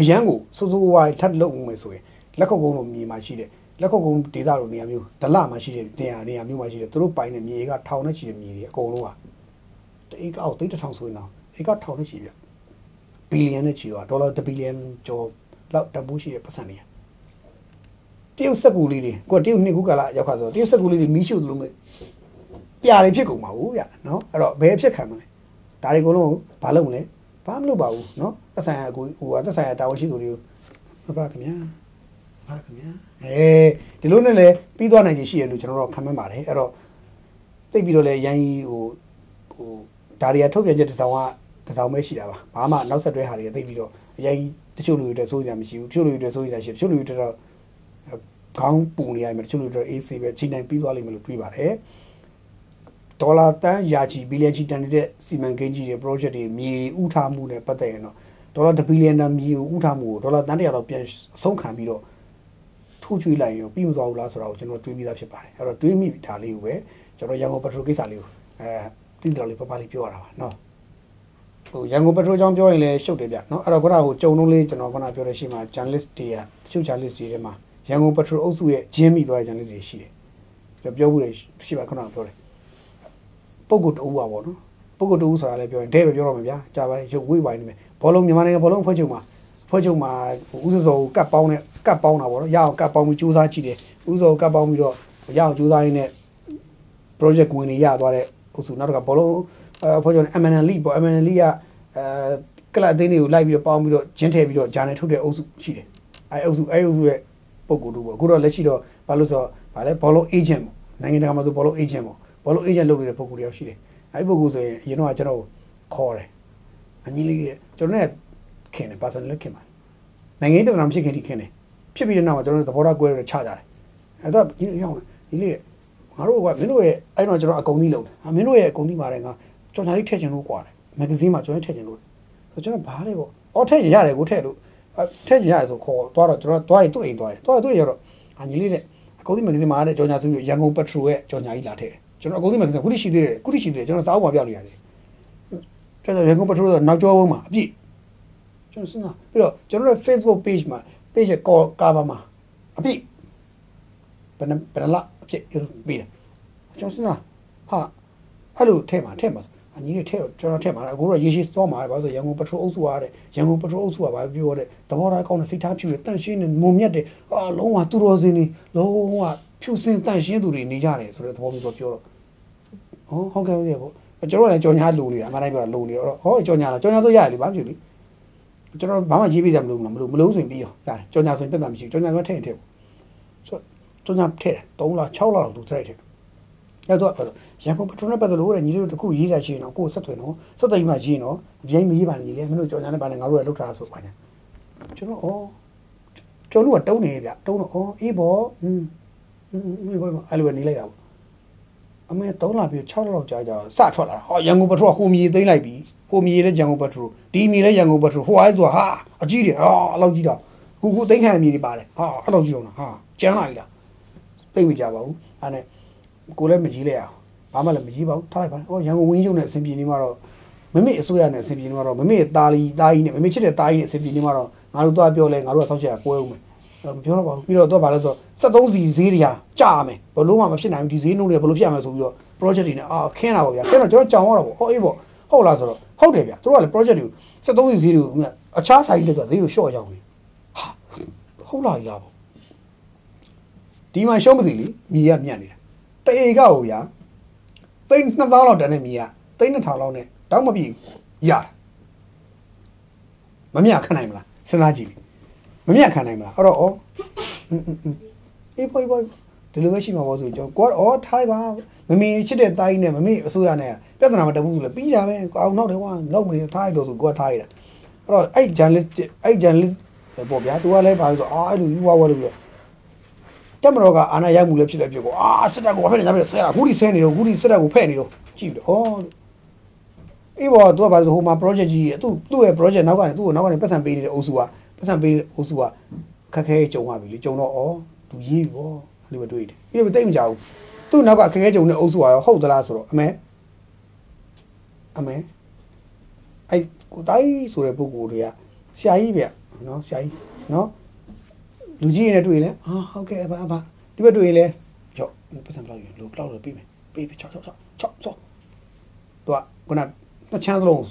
အရန်ကိုစိုးစိုးဝါးထပ်လုပ်မယ်ဆိုရင်လက်ခုပ်ကုန်းလိုမြေမှာရှိတဲ့လက်ခုပ်ကုန်းဒေသလိုနေရာမျိုးဒလမှာရှိတဲ့နေရာနေရာမျိုးမှာရှိတဲ့သူတို့ပိုင်တဲ့မြေကထောင်နဲ့ချီတဲ့မြေတွေအကုန်လုံးဟာတအိတ်အောက်သိန်းတစ်ထောင်ဆိုရင်တော့ဧကထောင်နဲ့ချီပြဘီလီယံနဲ့ချီတော့ဒေါ်လာ1ဘီလီယံကျော်လောက်တန်ဖိုးရှိတဲ့ပတ်စံတွေ တရုတ်စက်ကူလေးတွေကိုတရုတ်နှစ်ခုကလာရောက်ခါဆိုတရုတ်စက်ကူလေးတွေမီးရှို့သလိုမျိုးပြာတွေဖြစ်ကုန်ပါဘူးဗျနော်အဲ့တော့ဘယ်ဖြစ်ခံမလဲဒါတွေအကုန်လုံးဘာလုပ်မလဲဘာမလုပ်ပါဘူးနော်သက်ဆိုင်ရာအကူဟိုကသက်ဆိုင်ရာတာဝန်ရှိသူတွေကိုဘာခင်ဗျာဘာခင်ဗျာအဲဒီလိုနဲ့လည်းပြီးသွားနိုင်ခြေရှိရလို့ကျွန်တော်တို့ခံမှန်းပါတယ်အဲ့တော့သိပြီးတော့လည်းရန်ကြီးဟိုဟိုဒါတွေကထုတ်ပြန်ချက်တစ်စောင်ကတစ်စောင်ပဲရှိတာပါဘာမှနောက်ဆက်တွဲဟာတွေသိပြီးတော့ရန်ကြီးတချို့လူတွေအတွက်စိုးစရာမရှိဘူးတချို့လူတွေအတွက်စိုးစရာရှိတယ်တချို့လူတွေအတွက်တော့ ခေါင်းပူနေရမယ်တချို့လူတွေအတွက် AC ပဲချိန်တိုင်းပြီးသွားလိမ့်မယ်လို့တွေးပါတယ်ဒေါ်လာတန်းရာချီဘီလီယံချီတန်နေတဲ့စီမံကိန်းကြီးတွေ project တွေမြေတွေဥထားမှုနဲ့ပတ်သက်ရင်တော့ဒေါ်လာ1ဘီလီယံတန်မြေကိုဥထားမှုကိုဒေါ်လာတန်းတရာတော့ပြန်အဆုံးခံပြီးတော့ထိုးချွေးလိုက်ရောပြီးမသွားဘူးလားဆိုတာကိုကျွန်တော်တွေးပြီးသားဖြစ်ပါတယ်အဲ့တော့တွေးမိဒါလေးကိုပဲကျွန်တော်ရန်ကုန်ပထရိုကိစ္စလေးကိုအဲတိတိတော်လေးပပလေးပြောရတာပါနော်ဟိုရန်ကုန်ပထရိုကြောင်းပြောရင်လည်းရှုပ်တယ်ဗျနော်အဲ့တော့ခုနကဟိုကြုံလုံးလေးကျွန်တော်ခုနပြောတဲ့ရှေ့မှာ journalist တွေကတချို့ journalist တွေထဲမှာ ရန်ကုန်ပထရိုအုပ်စုရဲ့ဂျင်းမိသွားတဲ့ journalist တွေရှိတယ်ကျွန်တော်ပြောဖို့ရှိပါခုနကပြောတယ်ပုံကုတ်တူပါပေါ့နော်ပုံကုတ်တူဆိုတာလည်းပြောရင်ဒဲပဲပြောတော့မှာဗျာကြာပါတယ်ရုပ်ဝေးပိုင်းနေမယ်ဘောလုံးမြန်မာနိုင်ငံဘောလုံးအဖွဲ့ချုပ်မှာဖွဲ့ချုပ်မှာဥစစောကတ်ပေါင်းနဲ့ကတ်ပေါင်းတာပေါ့နော်ရအောင်ကတ်ပေါင်းပြီးစူးစမ်းကြည့်တယ်ဥစောကပ်ပေါင်းပြီးတော့ရအောင်ကြိုးစားရင်းနဲ့ project ဝင်နေရသွားတဲ့အုပ်စုနောက်တစ်ခါဘောလုံးအဲဖော်ကျွန် MNL League ပေါ့ MNL League ကအဲကလပ်အသင်းတွေကိုလိုက်ပြီးတော့ပေါင်းပြီးတော့ဂျင်းထည့်ပြီးတော့ဂျာနယ်ထုတ်တဲ့အုပ်စုရှိတယ်အဲအုပ်စုအဲအုပ်စုရဲ့ ပုံကိုယ်တို့ပေါ့အခုတော့လက်ရှိတော့ဘာလို့ဆိုတော့ဗာလဲဘောလုံး agent ပေါ့နိုင်ငံတကာမှာဆိုဘောလုံး agent ပေါ့ဘောလုံး agent လုပ်နေတဲ့ပုံကိုယ်တယောက်ရှိတယ်အဲဒီပုံကိုယ်ဆိုရင်အရင်တော့ကျွန်တော်ခေါ်တယ်အညီလေးကျွန်တော်နဲ့ခင်တယ် personal ခင်ပါတယ်နိုင်ငံရေးပြဿနာဖြစ်ခင်ဒီခင်တယ်ဖြစ်ပြီးတဲ့နောက်မှာကျွန်တော်တို့သဘောထားကွဲရချကြတယ်အဲတော့ဒီလိုရောက်ဒီလေးငါတို့ကမင်းတို့ရဲ့အဲ့တော့ကျွန်တော်အကုန်သီးလုံးတယ်မင်းတို့ရဲ့အကုန်သီးပါတယ်ငါကျွန်တော်လေးထည့်ချင်လို့ကွာတယ်မဂ္ဂဇင်းမှာကျွန်တော်ထည့်ချင်လို့ဆိုကျွန်တော်ဘာလဲပေါ့အော်ထည့်ရင်ရတယ်ကိုထည့်လို့ ထည့်ရင်ရတယ်ဆိုခေါ်သွားတော့ကျွန်တော်သွားရင်သူ့အိမ်သွားရင်သွားရင်သူ့အိမ်ရောက်တော့အညီလေးတဲ့အကုန်သီးမဂ္ဂဇင်းမှာတဲ့ကြော်ညာစုရန်ကုန်ပက်ထရိုရဲ့ကြော်ညာကြီးလာထည့်ကျွန်တော်အကုန်သီးမဂ္ဂဇင်းခုတိရှိသေးတယ်ခုတိရှိသေးတယ်ကျွန်တော်စာအုပ်မှာပြလို့ရတယ်ကျွန်တော်ရန်ကုန်ပက်ထရိုဆိုနောက်ကျောဘုံမှာအပြည့်ကျွန်တော်စဉ်းစားပြီးတော့ကျွန်တော်ရဲ့ Facebook page မှာ page ရဲ့ cover မှာအပြည့်ဘယ်နှဘယ်နှလအပြည့်ပြီးတယ်ကျွန်တော်စဉ်းစားဟာအဲ့လိုထဲမှာထဲမှာ အညီလေးထဲတော့ကျွန်တော်ထဲမှာအခုတော့ရေရှိသွားမှာဘာလို့ဆိုရန်ကုန်ပထရိုအုပ်စုရတဲ့ရန်ကုန်ပထရိုအုပ်စုကဘာပြောတဲ့သဘောထားကောင်းတဲ့စိတ်ထားဖြူတဲ့တန့်ရှင်းတဲ့မုံမြတ်တဲ့အာလုံးဝသူတော်စင်နေလုံးဝဖြူစင်တန့်ရှင်းသူတွေနေကြတယ်ဆိုတဲ့သဘောမျိုးတော့ပြောတော့ဩဟုတ်ကဲ့ဟုတ်ကဲ့ပေါ့ကျွန်တော်လည်းကြော်ညာလိုနေတာအမှန်တိုင်းပြောလိုနေတော့ဟောကြော်ညာလားကြော်ညာဆိုရတယ်လေဘာဖြစ်လဲကျွန်တော်ဘာမှရေးပေးကြမလို့မလို့မလို့ဆိုရင်ပြီးရောရတယ်ကြော်ညာဆိုရင်ပြဿနာမရှိဘူးကြော်ညာကထည့်ရင်ထည့်ပေါ့ဆိုကြော်ညာထည့်တယ်3လ6လလောက်သူထည့်တယ် အဲ့တော့ပြောရန်ကုန်ပထမနဲ့ပတ်သက်လို့တဲ့ညီတို့တခုရေးတာရှိရင်တော့ကိုယ်ဆက်သွယ်နော်ဆက်သွယ်မှရေးနော်အပြိုင်မရေးပါနဲ့ညီလေးမင်းတို့ကြော်ညာနဲ့ပါနဲ့ငါတို့လည်းလောက်ထားတာဆိုပါညာကျွန်တော်ဩကျွန်တော်ကတုံးနေဗျတုံးတော့ဩအေးပေါ့อืมအေးပေါ့အဲ့လိုနေလိုက်တာပေါ့အမေ3လပြီး6လလောက်ကြာကြာစထွက်လာတာဟောရန်ကုန်ပထမဟိုမြေသိမ့်လိုက်ပြီဟိုမြေလည်းရန်ကုန်ပထမဒီမြေလည်းရန်ကုန်ပထမဟိုအားဆိုတာဟာအကြီးတယ်ဟာအလောက်ကြီးတော့ခုခုသိမ့်ခံမြေတွေပါတယ်ဟာအဲ့လောက်ကြီးအောင်ဟာကျန်းလာပြီလားသိမ့်မကြပါဘူးအဲ့နဲ့ ကိုလည်းမကြီးလိုက်အောင်ဘာမှလည်းမကြီးပါဘူးထားလိုက်ပါဟောရန်ကုန်ဝင်းကျုံနဲ့အဆင်ပြေနေမှာတော့မမေအစိုးရနဲ့အဆင်ပြေနေမှာတော့မမေတာလီတာကြီးနဲ့မမေချစ်တဲ့တာကြီးနဲ့အဆင်ပြေနေမှာတော့ငါတို့သွားပြောလဲငါတို့ကစောင့်ချက်ကကွဲဦးမယ်မပြောတော့ပါဘူးပြီးတော့တော့ဗာလဲဆို73စီဈေးတွေဟာကြာမယ်ဘလို့မှမဖြစ်နိုင်ဘူးဒီဈေးနှုန်းတွေဘလို့ဖြစ်ရမယ်ဆိုပြီးတော့ project တွေနဲ့အာခင်းတာပေါ့ဗျာခင်းတော့ကျွန်တော်ကြောင်ရတာပေါ့ဟောအေးပေါ့ဟုတ်လားဆိုတော့ဟုတ်တယ်ဗျာတို့ကလည်း project တွေကို73စီဈေးတွေကိုအခြားဆိုင်တက်တော့ဈေးကိုရှော့ရောက်နေဟာဟုတ်လားကြီးလားပေါ့ဒီမှာရှုံးမစီလीမြေရမြတ်နေတာ တဧကဟိုဗျာသိန်း2000လောက်တန်တဲ့မြေကသိန်း2000လောက်နဲ့တောက်မပြေရတာမမြခံနိုင်မလားစဉ်းစားကြည့်လေမမြခံနိုင်မလားအဲ့တော့ဩအေးပေါ်ပေါ်ဒီလိုပဲရှိမှာပေါ့ဆိုကျွန်တော်ကွာဩထားလိုက်ပါမမေချစ်တဲ့တိုင်းနဲ့မမေအစိုးရနဲ့ပြဿနာမတက်ဘူးဆိုလဲပြီးတာပဲအောင်နောက်တယ်ကွာလောက်မနေထားလိုက်တော့ဆိုကွာထားရတာအဲ့တော့အဲ့ journalist အဲ့ journalist ပေါ့ဗျာသူကလည်းပါလို့ဆိုအာအဲ့လိုယူဝါဝါလို့ပြီးတော့ က်မတော်ကအာနာရောက်မှုလည်းဖြစ်လည်းဖြစ်ကိုအာစစ်တပ်ကိုဖက်နေကြပြီဆဲတာခုဒီဆဲနေတော့ခုဒီစစ်တပ်ကိုဖက်နေတော့ကြည့်ပြီးဩအေးဘောသူကဘာလို့ဟိုမှာ project ကြီးသူ့သူ့ရဲ့ project နောက်ကနေသူ့ကိုနောက်ကနေပတ်စံပေးနေတဲ့အုပ်စုကပတ်စံပေးတဲ့အုပ်စုကခက်ခဲကြုံရပြီလေကြုံတော့ဩသူရေးပြီဗောအဲ့လိုပဲတွေးတယ်ပြီးတော့တိတ်မကြဘူးသူ့နောက်ကခက်ခဲကြုံတဲ့အုပ်စုကရောဟုတ်သလားဆိုတော့အမေအမေအဲ့ကိုတိုင်းဆိုတဲ့ပုဂ္ဂိုလ်တွေကဆရာကြီးဗျနော်ဆရာကြီးနော် လူကြီးနဲ့တွေ့ရင်လည်းအာဟုတ်ကဲ့အဘအဘဒီဘက်တွေ့ရင်လည်းရော့ပတ်စံဘယ်လောက်ယူလို့ဘယ်လောက်လို့ပြီးမယ်ပြီးပြီ6 6 6 6 6သူကခုနနှစ်ချမ်းသလုံး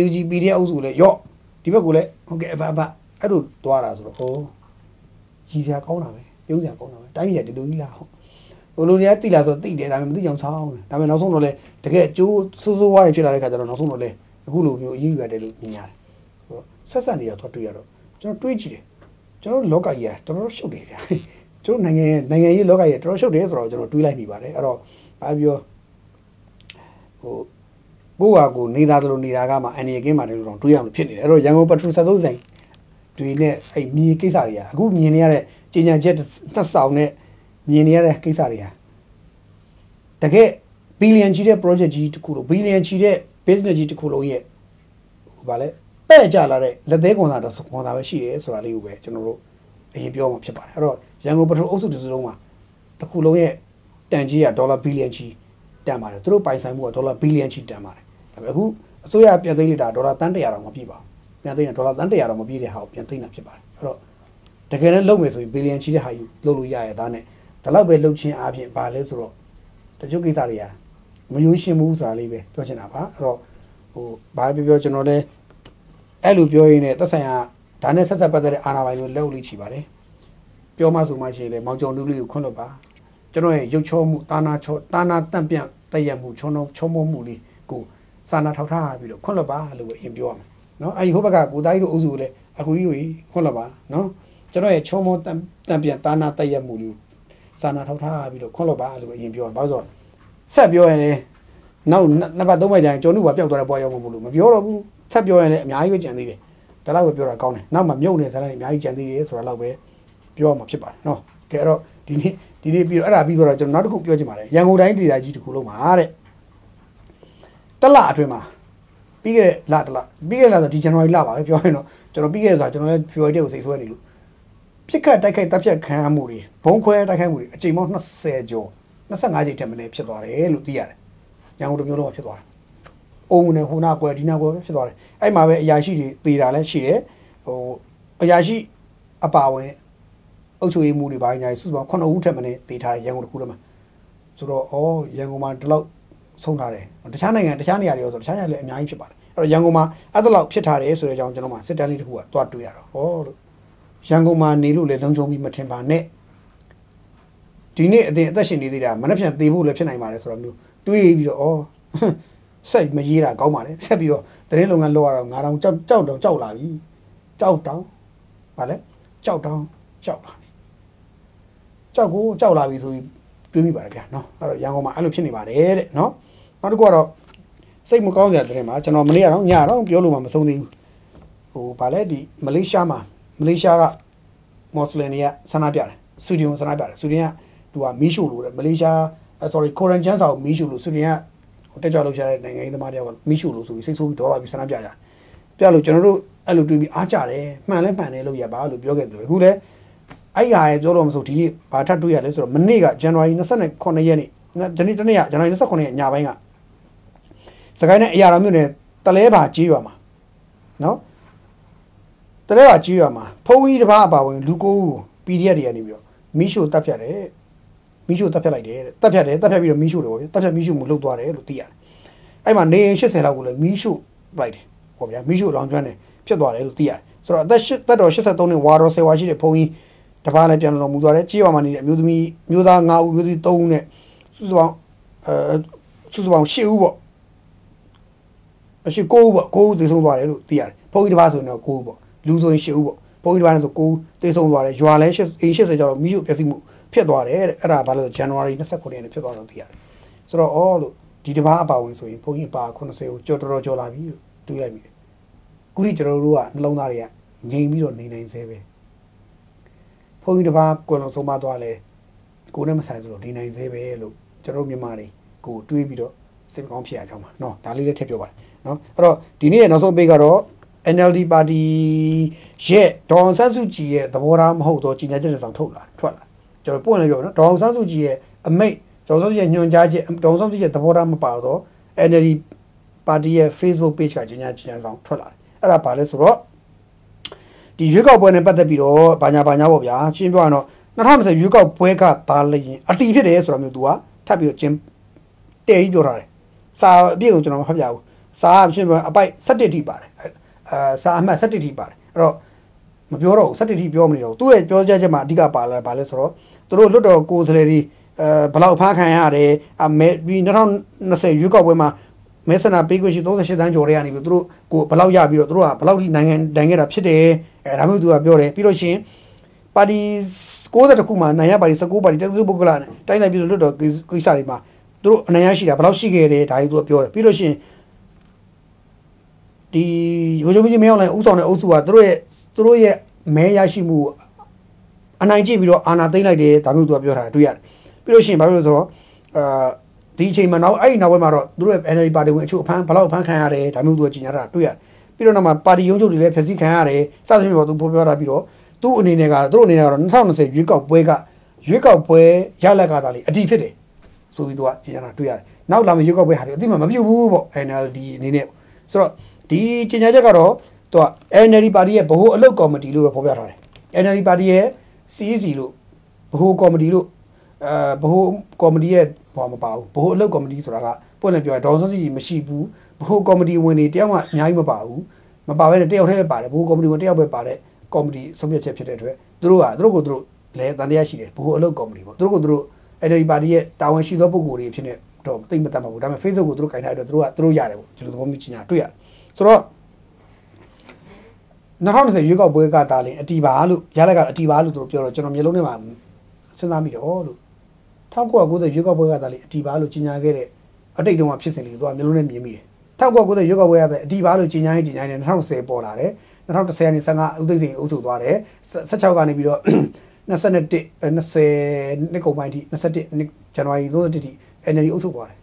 UNG PDF အုပ်စုလည်းရော့ဒီဘက်ကလည်းဟုတ်ကဲ့အဘအဘအဲ့လိုသွားတာဆိုတော့ဩရည်စရာကောင်းတာပဲပြုံးစရာကောင်းတာပဲတိုင်းပြည်ကဒီလိုကြီးလားဟုတ်ဟိုလိုတွေကတိလာဆိုတိတယ်ဒါပေမဲ့မသိအောင်ချောင်းတယ်ဒါပေမဲ့နောက်ဆုံးတော့လေတကယ်ကျိုးဆိုးဆိုးဝါးတွေဖြစ်လာတဲ့ခါကျတော့နောက်ဆုံးတော့လေအခုလိုမျိုးအရေးယူရတယ်လို့မြင်ရတယ်ဟိုဆက်ဆက်နေရတော့တွေ့ရတော့ကျွန်တော်တွေးကြည့်တယ် ကျွန်တော်လောကကြီးကတော်တော်ရှုပ်တယ်ဗျာကျွန်တော်နိုင်ငံနိုင်ငံရေးလောကကြီးကတော်တော်ရှုပ်တယ်ဆိုတော့ကျွန်တော်တွေးလိုက်မိပါတယ်အဲ့တော့ဘာပြောဟိုကိုယ့်ဟာကိုယ်နေသားသလိုနေတာကမှအန်ရီကင်းပါတယ်လို့တော့တွေးရအောင်ဖြစ်နေတယ်အဲ့တော့ရန်ကုန်ပထရဆက်သုံးဆိုင်တွေနဲ့အဲ့မြေကိစ္စတွေကအခုမြင်နေရတဲ့ကျင်ညာချက်သက်ဆောင်နဲ့မြင်နေရတဲ့ကိစ္စတွေဟာတကယ်ဘီလီယံကြီးတဲ့ project ကြီးတစ်ခုလို့ဘီလီယံကြီးတဲ့ business ကြီးတစ်ခုလုံးရဲ့ဟိုဗာလဲ ပဲ့ကြလာတဲ့လက်သေးကွန်တာတော့ကွန်တာပဲရှိတယ်ဆိုတာလေးကိုပဲကျွန်တော်တို့အရင်ပြောမှဖြစ်ပါတယ်အဲ့တော့ရန်ကုန်ပထမအုပ်စုတစ်စုလုံးမှာတစ်ခုလုံးရဲ့တန်ကြီးကဒေါ်လာဘီလီယံကြီးတန်ပါတယ်သူတို့ပိုင်ဆိုင်မှုကဒေါ်လာဘီလီယံကြီးတန်ပါတယ်ဒါပေမဲ့အခုအစိုးရပြန်သိမ်းလိုက်တာဒေါ်လာတန်း100တောင်မပြည့်ပါဘူးပြန်သိမ်းတာဒေါ်လာတန်း100တောင်မပြည့်တဲ့ဟာကိုပြန်သိမ်းတာဖြစ်ပါတယ်အဲ့တော့တကယ်လည်းလုပ်မယ်ဆိုရင်ဘီလီယံကြီးတဲ့ဟာယူလုပ်လို့ရရတာနဲ့ဒါတော့ပဲလုပ်ချင်းအပြင်ပါလဲဆိုတော့တချို့ကိစ္စတွေကမယိုးရှင်းဘူးဆိုတာလေးပဲပြောချင်တာပါအဲ့တော့ဟိုဘာပြောပြောကျွန်တော်လည်း အဲ့လိုပြောရင်းနဲ့သက်ဆိုင်ရာဒါနဲ့ဆက်ဆက်ပတ်သက်တဲ့အာဏာပိုင်တွေလက်ဦးလေးချီပါတယ်ပြောမှဆိုမှရှိရင်လေမောင်ကျော်နုလေးကိုခွန့်လွတ်ပါကျွန်တော်ရဲ့ရုပ်ချောမှုတာနာချောတာနာတန့်ပြန့်တည့်ရမှုချောနှောချောမောမှုလေးကိုစာနာထောက်ထားပြီးတော့ခွန့်လွတ်ပါလို့ပဲအရင်ပြောရမယ်နော်အဲဒီဟိုဘက်ကကိုသားကြီးတို့အုပ်စုကိုလည်းအခုကြီးတို့ခွန့်လွတ်ပါနော်ကျွန်တော်ရဲ့ချောမောတန့်တန့်ပြန့်တာနာတည့်ရမှုလေးစာနာထောက်ထားပြီးတော့ခွန့်လွတ်ပါလို့ပဲအရင်ပြောရမယ်ဘာလို့ဆိုတော့ဆက်ပြောရင်လည်းနောက်နှစ်ပတ်သုံးပတ်ကြာရင်ကျော်နုပါပျောက်သွားတဲ့ပွားရောက်မှာမလို့မပြောတော့ဘူး ဆက်ပြောရင်လည်းအများကြီးပဲကြံသေးတယ်ဒါတော့ပဲပြောတာကောင်းတယ်နောက်မှမြုပ်နေစမ်းလည်းအများကြီးကြံသေးတယ်ဆိုတာတော့ပဲပြောရမှာဖြစ်ပါတယ်နော်ကဲအဲ့တော့ဒီနေ့ဒီနေ့ပြီးတော့အဲ့ဒါပြီးတော့ကျွန်တော်နောက်တစ်ခုပြောချင်ပါတယ်ရန်ကုန်တိုင်းဒေသကြီးတစ်ခုလုံးမှာတဲ့တလအတွင်းမှာပြီးခဲ့တဲ့လတလပြီးခဲ့တဲ့လဆိုဒီဇန်နဝါရီလပါပဲပြောရင်တော့ကျွန်တော်ပြီးခဲ့တဲ့ဆိုကျွန်တော်လည်း February ကိုစိတ်ဆွဲနေလို့ပြစ်ခတ်တိုက်ခိုက်တပ်ဖြတ်ခံရမှုတွေဘုံခွဲတိုက်ခိုက်မှုတွေအချိန်ပေါင်း20ကျော်25ချိန်ထက်မနည်းဖြစ်သွားတယ်လို့သိရတယ်ရန်ကုန်တစ်မျိုးလုံးမှာဖြစ်သွားတယ် အုံနဲ့ဟိုနာကွယ်ဒီနာကွယ်ပဲဖြစ်သွားတယ်အဲ့မှာပဲအရာရှိတွေတည်တာလည်းရှိတယ်ဟိုအရာရှိအပါဝင်အုပ်ချုပ်ရေးမှုတွေဘာညာစုစုပေါင်း9ဦးထက်မနည်းတည်ထားတယ်ရန်ကုန်တစ်ခုတည်းမှာဆိုတော့ဩရန်ကုန်မှာဒီလောက်ဆုံးထားတယ်တခြားနိုင်ငံတခြားနေရာတွေရောဆိုတခြားနေရာလည်းအများကြီးဖြစ်ပါတယ်အဲ့တော့ရန်ကုန်မှာအဲ့ဒါလောက်ဖြစ်ထားတယ်ဆိုတဲ့အကြောင်းကျွန်တော်မှစစ်တမ်းလေးတစ်ခုကတွားတွေ့ရတော့ဟောလို့ရန်ကုန်မှာနေလို့လည်းလုံခြုံပြီးမထင်ပါနဲ့ဒီနေ့အတင်အသက်ရှင်နေသေးတာမနှက်ဖြန်သေဖို့လည်းဖြစ်နိုင်ပါတယ်ဆိုတော့မျိုးတွေးပြီးတော့ဩ ဆက်မရေးတာကောင်းပါလေဆက်ပြီးတော့တရင်လုပ်ငန်းလုပ်ရတော့ငါတောင်ကြောက်ကြောက်တောင်ကြောက်လာပြီကြောက်တောင်ဗာလဲကြောက်တောင်ကြောက်လာပြီကြောက်ကိုကြောက်လာပြီဆိုပြီးတွေးမိပါတယ်ဗျာနော်အဲ့တော့ရန်ကုန်မှာအဲ့လိုဖြစ်နေပါတယ်တဲ့နော်နောက်တစ်ခုကတော့စိတ်မကောင်းစရာတရင်မှာကျွန်တော်မနေ့ကတော့ညတော့ပြောလို့မှမဆုံးသေးဘူးဟိုဗာလဲဒီမလေးရှားမှာမလေးရှားကမွတ်စလင်တွေကဆန္ဒပြတယ်စတူဒီယိုဆန္ဒပြတယ်စတူဒီယိုကသူကမီးရှို့လို့တဲ့မလေးရှား sorry ကိုရန်ချန်စာကိုမီးရှို့လို့စတူဒီယိုက တက်ကြွလှုပ်ရှားတဲ့နိုင်ငံရေးသမားတယောက်ကမိရှုလို့ဆိုပြီးစိတ်ဆိုးပြီးဒေါသပြီးဆန္ဒပြကြပြလို့ကျွန်တော်တို့အဲ့လိုတွေးပြီးအားကြတယ်မှန်လဲမှန်တယ်လို့ရပါလို့ပြောခဲ့တယ်အခုလည်းအဲ့ဟာရဲ့ပြောတော့မဆိုဒီနေ့ဘာထပ်တွေးရလဲဆိုတော့မနေ့ကဇန်နဝါရီ29ရက်နေ့ဒီနေ့တနေ့ကဇန်နဝါရီ29ရက်ညပိုင်းကစကိုင်းနဲ့အရာတော်မြို့နယ်တလဲပါကြီးရွာမှာနော်တလဲပါကြီးရွာမှာဖုန်းကြီးတစ်ပါးအပါဝင်လူကိုဦးကို PDF တွေကနေပြီးတော့မိရှုတပ်ဖြတ်တယ် မီးရှို့တပ်ဖြတ်လိုက်တယ်တပ်ဖြတ်တယ်တပ်ဖြတ်ပြီးတော့မီးရှို့တယ်ပေါ့ဗျာတပ်ဖြတ်မီးရှို့မှုလုပ်သွားတယ်လို့သိရတယ်အဲ့မှာနေ80လောက်ကိုလည်းမီးရှို့လိုက်တယ်ပေါ့ဗျာမီးရှို့လောင်ကျွမ်းတယ်ဖြစ်သွားတယ်လို့သိရတယ်ဆိုတော့အသက်သက်တော်83နှစ်ဝါတော်ဆယ်ဝါရှိတဲ့ဘုန်းကြီးတပားလည်းပြန်တော်မူသွားတယ်ကြေးဝါမှာနေတဲ့အမျိုးသမီးမျိုးသား9ဦးမျိုးသမီး3ဦးနဲ့စုစုပေါင်းအဲစုစုပေါင်း10ဦးပေါ့အရှိ9ဦးပေါ့9ဦးသေဆုံးသွားတယ်လို့သိရတယ်ဘုန်းကြီးတပားဆိုရင်တော့9ဦးပေါ့လူဆိုရင်10ဦးပေါ့ဘုန်းကြီးတပားလည်းဆို9ဦးသေဆုံးသွားတယ်ရွာလည်း80ကျော်တော့မီးရှို့ပျက်စီးမှု ဖြစ်သွားတယ်တဲ့အဲ့ဒါဘာလို့ January 29ရက်နေ့ဖြစ်သွားတော့သိရတယ်ဆိုတော့အော်လို့ဒီတစ်ပါးအပါဝင်ဆိုရင်ဘုန်းကြီးပါ80ကိုကြော်တော်တော်ကြော်လာပြီလို့တွေးလိုက်မိတယ်ခုထိကျွန်တော်တို့ကနှလုံးသားတွေကငြိမ်ပြီးတော့နေနိုင်သေးပဲဘုန်းကြီးတစ်ပါးကိုယ်လုံးဆုံးမသွားလဲကိုနဲ့မဆိုင်ဆိုတော့နေနိုင်သေးပဲလို့ကျွန်တော်မြန်မာတွေကိုတွေးပြီးတော့စိတ်ကောင်းဖြစ်ရအောင်ပါเนาะဒါလေးလည်းထည့်ပြောပါတယ်เนาะအဲ့တော့ဒီနေ့ရဲ့နောက်ဆုံးပိတ်ကတော့ NLD ပါတီရဲ့ဒေါ်ဆန်းစုကြည်ရဲ့သဘောထားမဟုတ်တော့ကြီးညာချက်တွေဆောင်ထုတ်လာထွက်လာ ကျွန်တော်ပွင့်လည်းပြောနော်ဒေါအောင်ဆန်းစုကြည်ရဲ့အမိတ်ဒေါအောင်ဆန်းစုကြည်ရဲ့ညွှန်ကြားချက်ဒေါအောင်ဆန်းစုကြည်ရဲ့သဘောထားမပါတော့ NLD ပါတီရဲ့ Facebook page ကကြီးညာကြီးညာဆောင်ထွက်လာတယ်အဲ့ဒါဘာလဲဆိုတော့ဒီရွေးကောက်ပွဲနဲ့ပတ်သက်ပြီးတော့ဘာညာဘာညာပေါ့ဗျာရှင်းပြောရအောင်2020ရွေးကောက်ပွဲကပါလျင်အတီဖြစ်တယ်ဆိုတော့မျိုး तू ကထပ်ပြီးတော့ကျင်းတဲကြီးပြောထားတယ်စာအပြည့်ကိုကျွန်တော်မဖတ်ပြဘူးစာရှင်းပြောအပိုက်17ထိပါတယ်အဲစာအမှတ်17ထိပါတယ်အဲ့တော့ မပြောတော့ဘူးစက်တတိပြောမနေတော့သူ့ရဲ့ပြောကြချက်မှာအဓိကပါလာပါလဲဆိုတော့သူတို့လွတ်တော်ကိုယ်စားလှယ်တွေအဲဘလောက်ဖားခံရတယ်အမေဒီ2020ရွေးကောက်ပွဲမှာမဲဆန္ဒပေးခွင့်ရှိ38တန်းကျော်တွေကနေပြီးသူတို့ကိုဘလောက်ရပြီးတော့သူတို့ကဘလောက်ထိနိုင်ငံနိုင်ခဲ့တာဖြစ်တယ်အဲဒါမျိုးသူကပြောတယ်ပြီးလို့ရှိရင်ပါတီ60ခုမှာနိုင်ရပါတီ19ပါတီတက္ကသိုလ်ပုဂ္ဂလနဲ့တိုင်းတိုင်းပြည်လွတ်တော်ကိစ္စတွေမှာသူတို့အနိုင်ရရှိတာဘလောက်ရှိခဲ့တယ်ဒါကြီးသူကပြောတယ်ပြီးလို့ရှိရင်ဒီရိုးရိုးကြီးမရောက်လိုက်ဥဆောင်တဲ့အုပ်စုကသူတို့ရဲ့ သူတို့ရဲ့မဲရရှိမှုအနိုင်ကျင့်ပြီးတော့အာဏာသိမ်းလိုက်တယ်ဒါမျိုးသူကပြောထားတာတွေ့ရတယ်ပြီးလို့ရှိရင်ဘာလို့လဲဆိုတော့အာဒီအချိန်မှာနောက်အဲ့ဒီနောက်ပိုင်းမှာတော့သူတို့ရဲ့ NLD ပါတီဝင်အချို့အဖမ်းဘလောက်ဖမ်းခံရတယ်ဒါမျိုးသူကကြီးညာတာတွေ့ရတယ်ပြီးတော့နောက်မှာပါတီရုံးချုပ်တွေလည်းဖျက်ဆီးခံရတယ်စသဖြင့်ပေါ့သူဖော်ပြတာပြီးတော့သူ့အနေနဲ့ကသူတို့အနေနဲ့ကတော့2020ရွေးကောက်ပွဲကရွေးကောက်ပွဲရလက်ကသာလေအတီးဖြစ်တယ်ဆိုပြီးသူကကြီးညာတာတွေ့ရတယ်နောက်လာမယ့်ရွေးကောက်ပွဲဟာဒီအတိမမပြုတ်ဘူးပေါ့ NLD အနေနဲ့ဆိုတော့ဒီကြီးညာချက်ကတော့ သူက NLD ပါတီရဲ့ဗဟိုအလုပ်ကော်မတီလို့ပဲဖော်ပြထားတယ် NLD ပါတီရဲ့ CEC လို့ဗဟိုကော်မတီလို့အဲဗဟိုကော်မတီရဲ့ဘာမပါဘူးဗဟိုအလုပ်ကော်မတီဆိုတာကပွင့်လည်ပြောရဒေါ်စုစီမရှိဘူးဗဟိုကော်မတီဝင်တွေတယောက်မှအများကြီးမပါဘူးမပါဘဲတယောက်တည်းပဲပါတယ်ဗဟိုကော်မတီဝင်တယောက်ပဲပါတဲ့ကော်မတီဆုံးဖြတ်ချက်ဖြစ်တဲ့အတွက်သူတို့ကသူတို့ကိုသူတို့လည်းတန်တရားရှိတယ်ဘိုးအလုပ်ကော်မတီပေါ့သူတို့ကသူတို့ NLD ပါတီရဲ့တာဝန်ရှိသောပုဂ္ဂိုလ်တွေဖြစ်နေတော့သိမ့်မတတ်ပါဘူးဒါပေမဲ့ Facebook ကိုသူတို့ခြင်ထားတဲ့အတွက်သူတို့ကသူတို့ရတယ်ပေါ့ဒီလိုသဘောမျိုးကြီးညာတွေ့ရတယ်ဆိုတော့ 2020ရွေးကောက်ပွဲကတာလင်အတီပါလို့ရလက်ကအတီပါလို့သူတို့ပြောတော့ကျွန်တော်မျိုးလုံးထဲမှာစဉ်းစားမိတယ်ဩလို့1990ရွေးကောက်ပွဲကတာလင်အတီပါလို့ကြီးညာခဲ့တဲ့အတိတ်တုန်းကဖြစ်စဉ်လေးကိုသူကမျိုးလုံးထဲမြင်မိတယ်1990ရွေးကောက်ပွဲရတဲ့အတီပါလို့ကြီးညာရေးကြီးညာနေ2010ပေါ်လာတယ်2010ကနေ15ဦးသိန်းစိန်အုပ်ချုပ်သွားတယ်16ကနေပြီးတော့21 20နှစ်ကုန်ပိုင်းထိ21နှစ်ဇန်နဝါရီ31ထိ NLD အုပ်ချုပ်သွားတယ်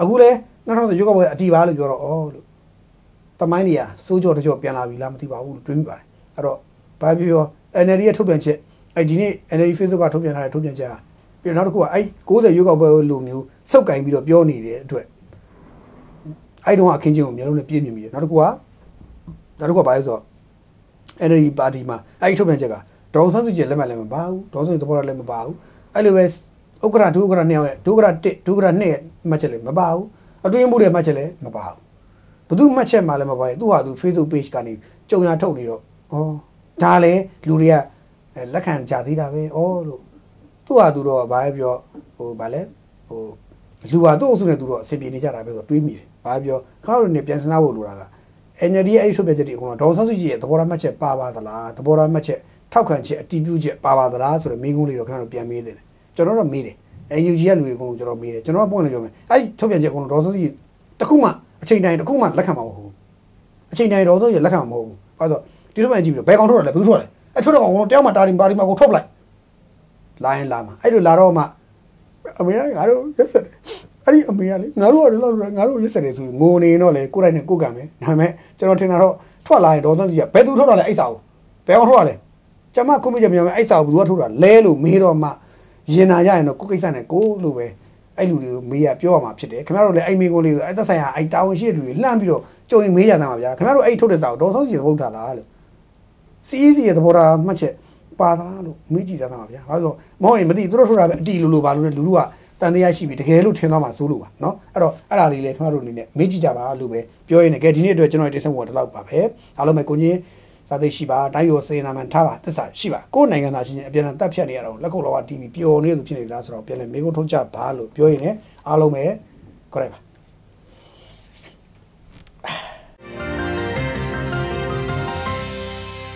အခုလဲ2010ရွေးကောက်ပွဲအတီပါလို့ပြောတော့ဩလို့ တမိုင်းတွေကစိုးကြောတကြောပြန်လာပြီလားမသိပါဘူးလို့တွေးမိပါတယ်အဲ့တော့ဘာပြောပြော NLD ရဲ့ထုတ်ပြန်ချက်အဲ့ဒီနေ့ NLD Facebook ကထုတ်ပြန်ထားတဲ့ထုတ်ပြန်ချက်ကပြီးတော့နောက်တစ်ခုကအဲ့60ရွေးကောက်ပွဲလိုမျိုးစုပ်ကင်ပြီးတော့ပြောနေတဲ့အတွက်အဲ့တုန်းကအခင်းချင်းကိုမျိုးလုံးနဲ့ပြည့်မြင်မိတယ်နောက်တစ်ခုကနောက်တစ်ခုကဘာလဲဆိုတော့ NLD ပါတီမှာအဲ့ဒီထုတ်ပြန်ချက်ကဒေါအောင်ဆန်းစုကြည်လက်မှတ်လည်းမပါဘူးဒေါအောင်ဆန်းစုကြည်သဘောထားလည်းမပါဘူးအဲ့လိုပဲဥက္ကရာဒုဥက္ကရာနှစ်ယောက်ရဲ့ဒုက္ကရာ1ဒုက္ကရာ2ရဲ့မှတ်ချက်လည်းမပါဘူးအတွင်းမှုတွေမှတ်ချက်လည်းမပါဘူး ဘသူမှတ်ချက်မှလည်းမပါဘူးသူဟာသူ Facebook page ကနေကြုံရထုတ်နေတော့ဩဒါလည်းလူတွေကအဲလက်ခံကြသေးတာပဲဩလို့သူဟာသူတော့ဘာပဲပြောဟိုဗာလဲဟိုလူဟာသူ့အုပ်စုနဲ့သူတော့အဆင်ပြေနေကြတာပဲဆိုတော့တွေးမိတယ်ဘာပဲပြောခါတို့နေပြန်စနာဖို့လိုတာက NLD ရဲ့အဲ့ဒီထုတ်ပြချက်တွေအကုန်လုံးဒေါန်ဆန်းစုကြည်ရဲ့သဘောထားမှတ်ချက်ပါပါသလားသဘောထားမှတ်ချက်ထောက်ခံချက်အတီးပြုချက်ပါပါသလားဆိုတော့မိကုန်းလေးတော့ခင်ဗျားတို့ပြန်မေးတယ်ကျွန်တော်တော့မေးတယ် NUG ရဲ့လူတွေအကုန်လုံးကျွန်တော်မေးတယ်ကျွန်တော်ကပွင့်လို့ပြောမယ်အဲ့ဒီထုတ်ပြချက်အကုန်လုံးဒေါန်ဆန်းစုကြည်တခုမှ အချိန်တိုင်းတခုမှလက်ခံမှာမဟုတ်ဘူးအချိန်တိုင်းတော့တော့လက်ခံမှာမဟုတ်ဘူး။ဘာလို့ဆိုဒီလိုမှကြည့်ပြီးတော့ဘယ်ကောင်ထုတ်ရလဲဘယ်သူထုတ်ရလဲ။အထုတ်တော့ကောင်တယောက်မှတာရီပါရီမှာကိုထုတ်ပလိုက်။လာရင်လာမှာအဲ့လိုလာတော့မှအမေကငါတို့ရက်ဆက်တယ်။အဲ့ဒီအမေကလေငါတို့ကလည်းလောက်ငါတို့ရက်ဆက်တယ်ဆိုငိုနေတော့လေကိုယ်တိုင်နဲ့ကိုယ်ကံပဲ။ဒါပေမဲ့ကျွန်တော်ထင်တာတော့ထွက်လာရင်ဒေါ်စန်းကြီးကဘယ်သူထုတ်ရလဲအဲ့စာကိုဘယ်ကောင်ထုတ်ရလဲ။ကျမခုမိချက်မြောင်အဲ့စာကိုဘယ်သူကထုတ်တာလဲလို့မေးတော့မှရင်နာရရင်တော့ကိုယ်ကိစ္စနဲ့ကိုလို့ပဲ အဲ့လူတွေကိုမေးရပြောရမှာဖြစ်တယ်ခင်ဗျားတို့လည်းအဲ့မိကုန်းလေးကိုအဲ့သက်ဆိုင်ရာအဲ့တာဝန်ရှိတဲ့လူတွေလှမ်းပြီးတော့ကြုံရင်မေးကြတာပါဗျာခင်ဗျားတို့အဲ့ထုတ်တဲ့စာကိုဒေါ်ဆောင်ကြီးသဘောထားလားလို့ CEC ရဲ့သဘောထားမှတ်ချက်ပါသလားလို့မေးကြည့်ကြတာပါဗျာဘာလို့မဟုတ်ရင်မသိသူတို့ထုတ်တာပဲအတီလိုလိုပါလို့လည်းလူတို့ကတန်တရားရှိပြီတကယ်လို့ထင်သွားမှာစိုးလို့ပါเนาะအဲ့တော့အဲ့ဒါလေးလေခင်ဗျားတို့အနေနဲ့မေးကြည့်ကြပါလို့ပဲပြောရင်းနဲ့ကဲဒီနေ့အတွက်ကျွန်တော်တင်ဆက်ဖို့တော့လောက်ပါပဲအားလုံးပဲကိုကြီး စာသိရှိပါတိုင်းရောစေနာမှန်ထားပါသစ္စာရှိပါကိုယ်နိုင်ငံသားချင်းချင်းအပြန်အလှန်တက်ဖြတ်နေရတော့လက်ကုပ်လောက TV ပျော်နေလို့ဖြစ်နေကြတာဆိုတော့ပြန်လဲမေးခွန်းထုတ်ကြပါလို့ပြောရင်းနဲ့အားလုံးပဲခေါ်လိုက်ပါ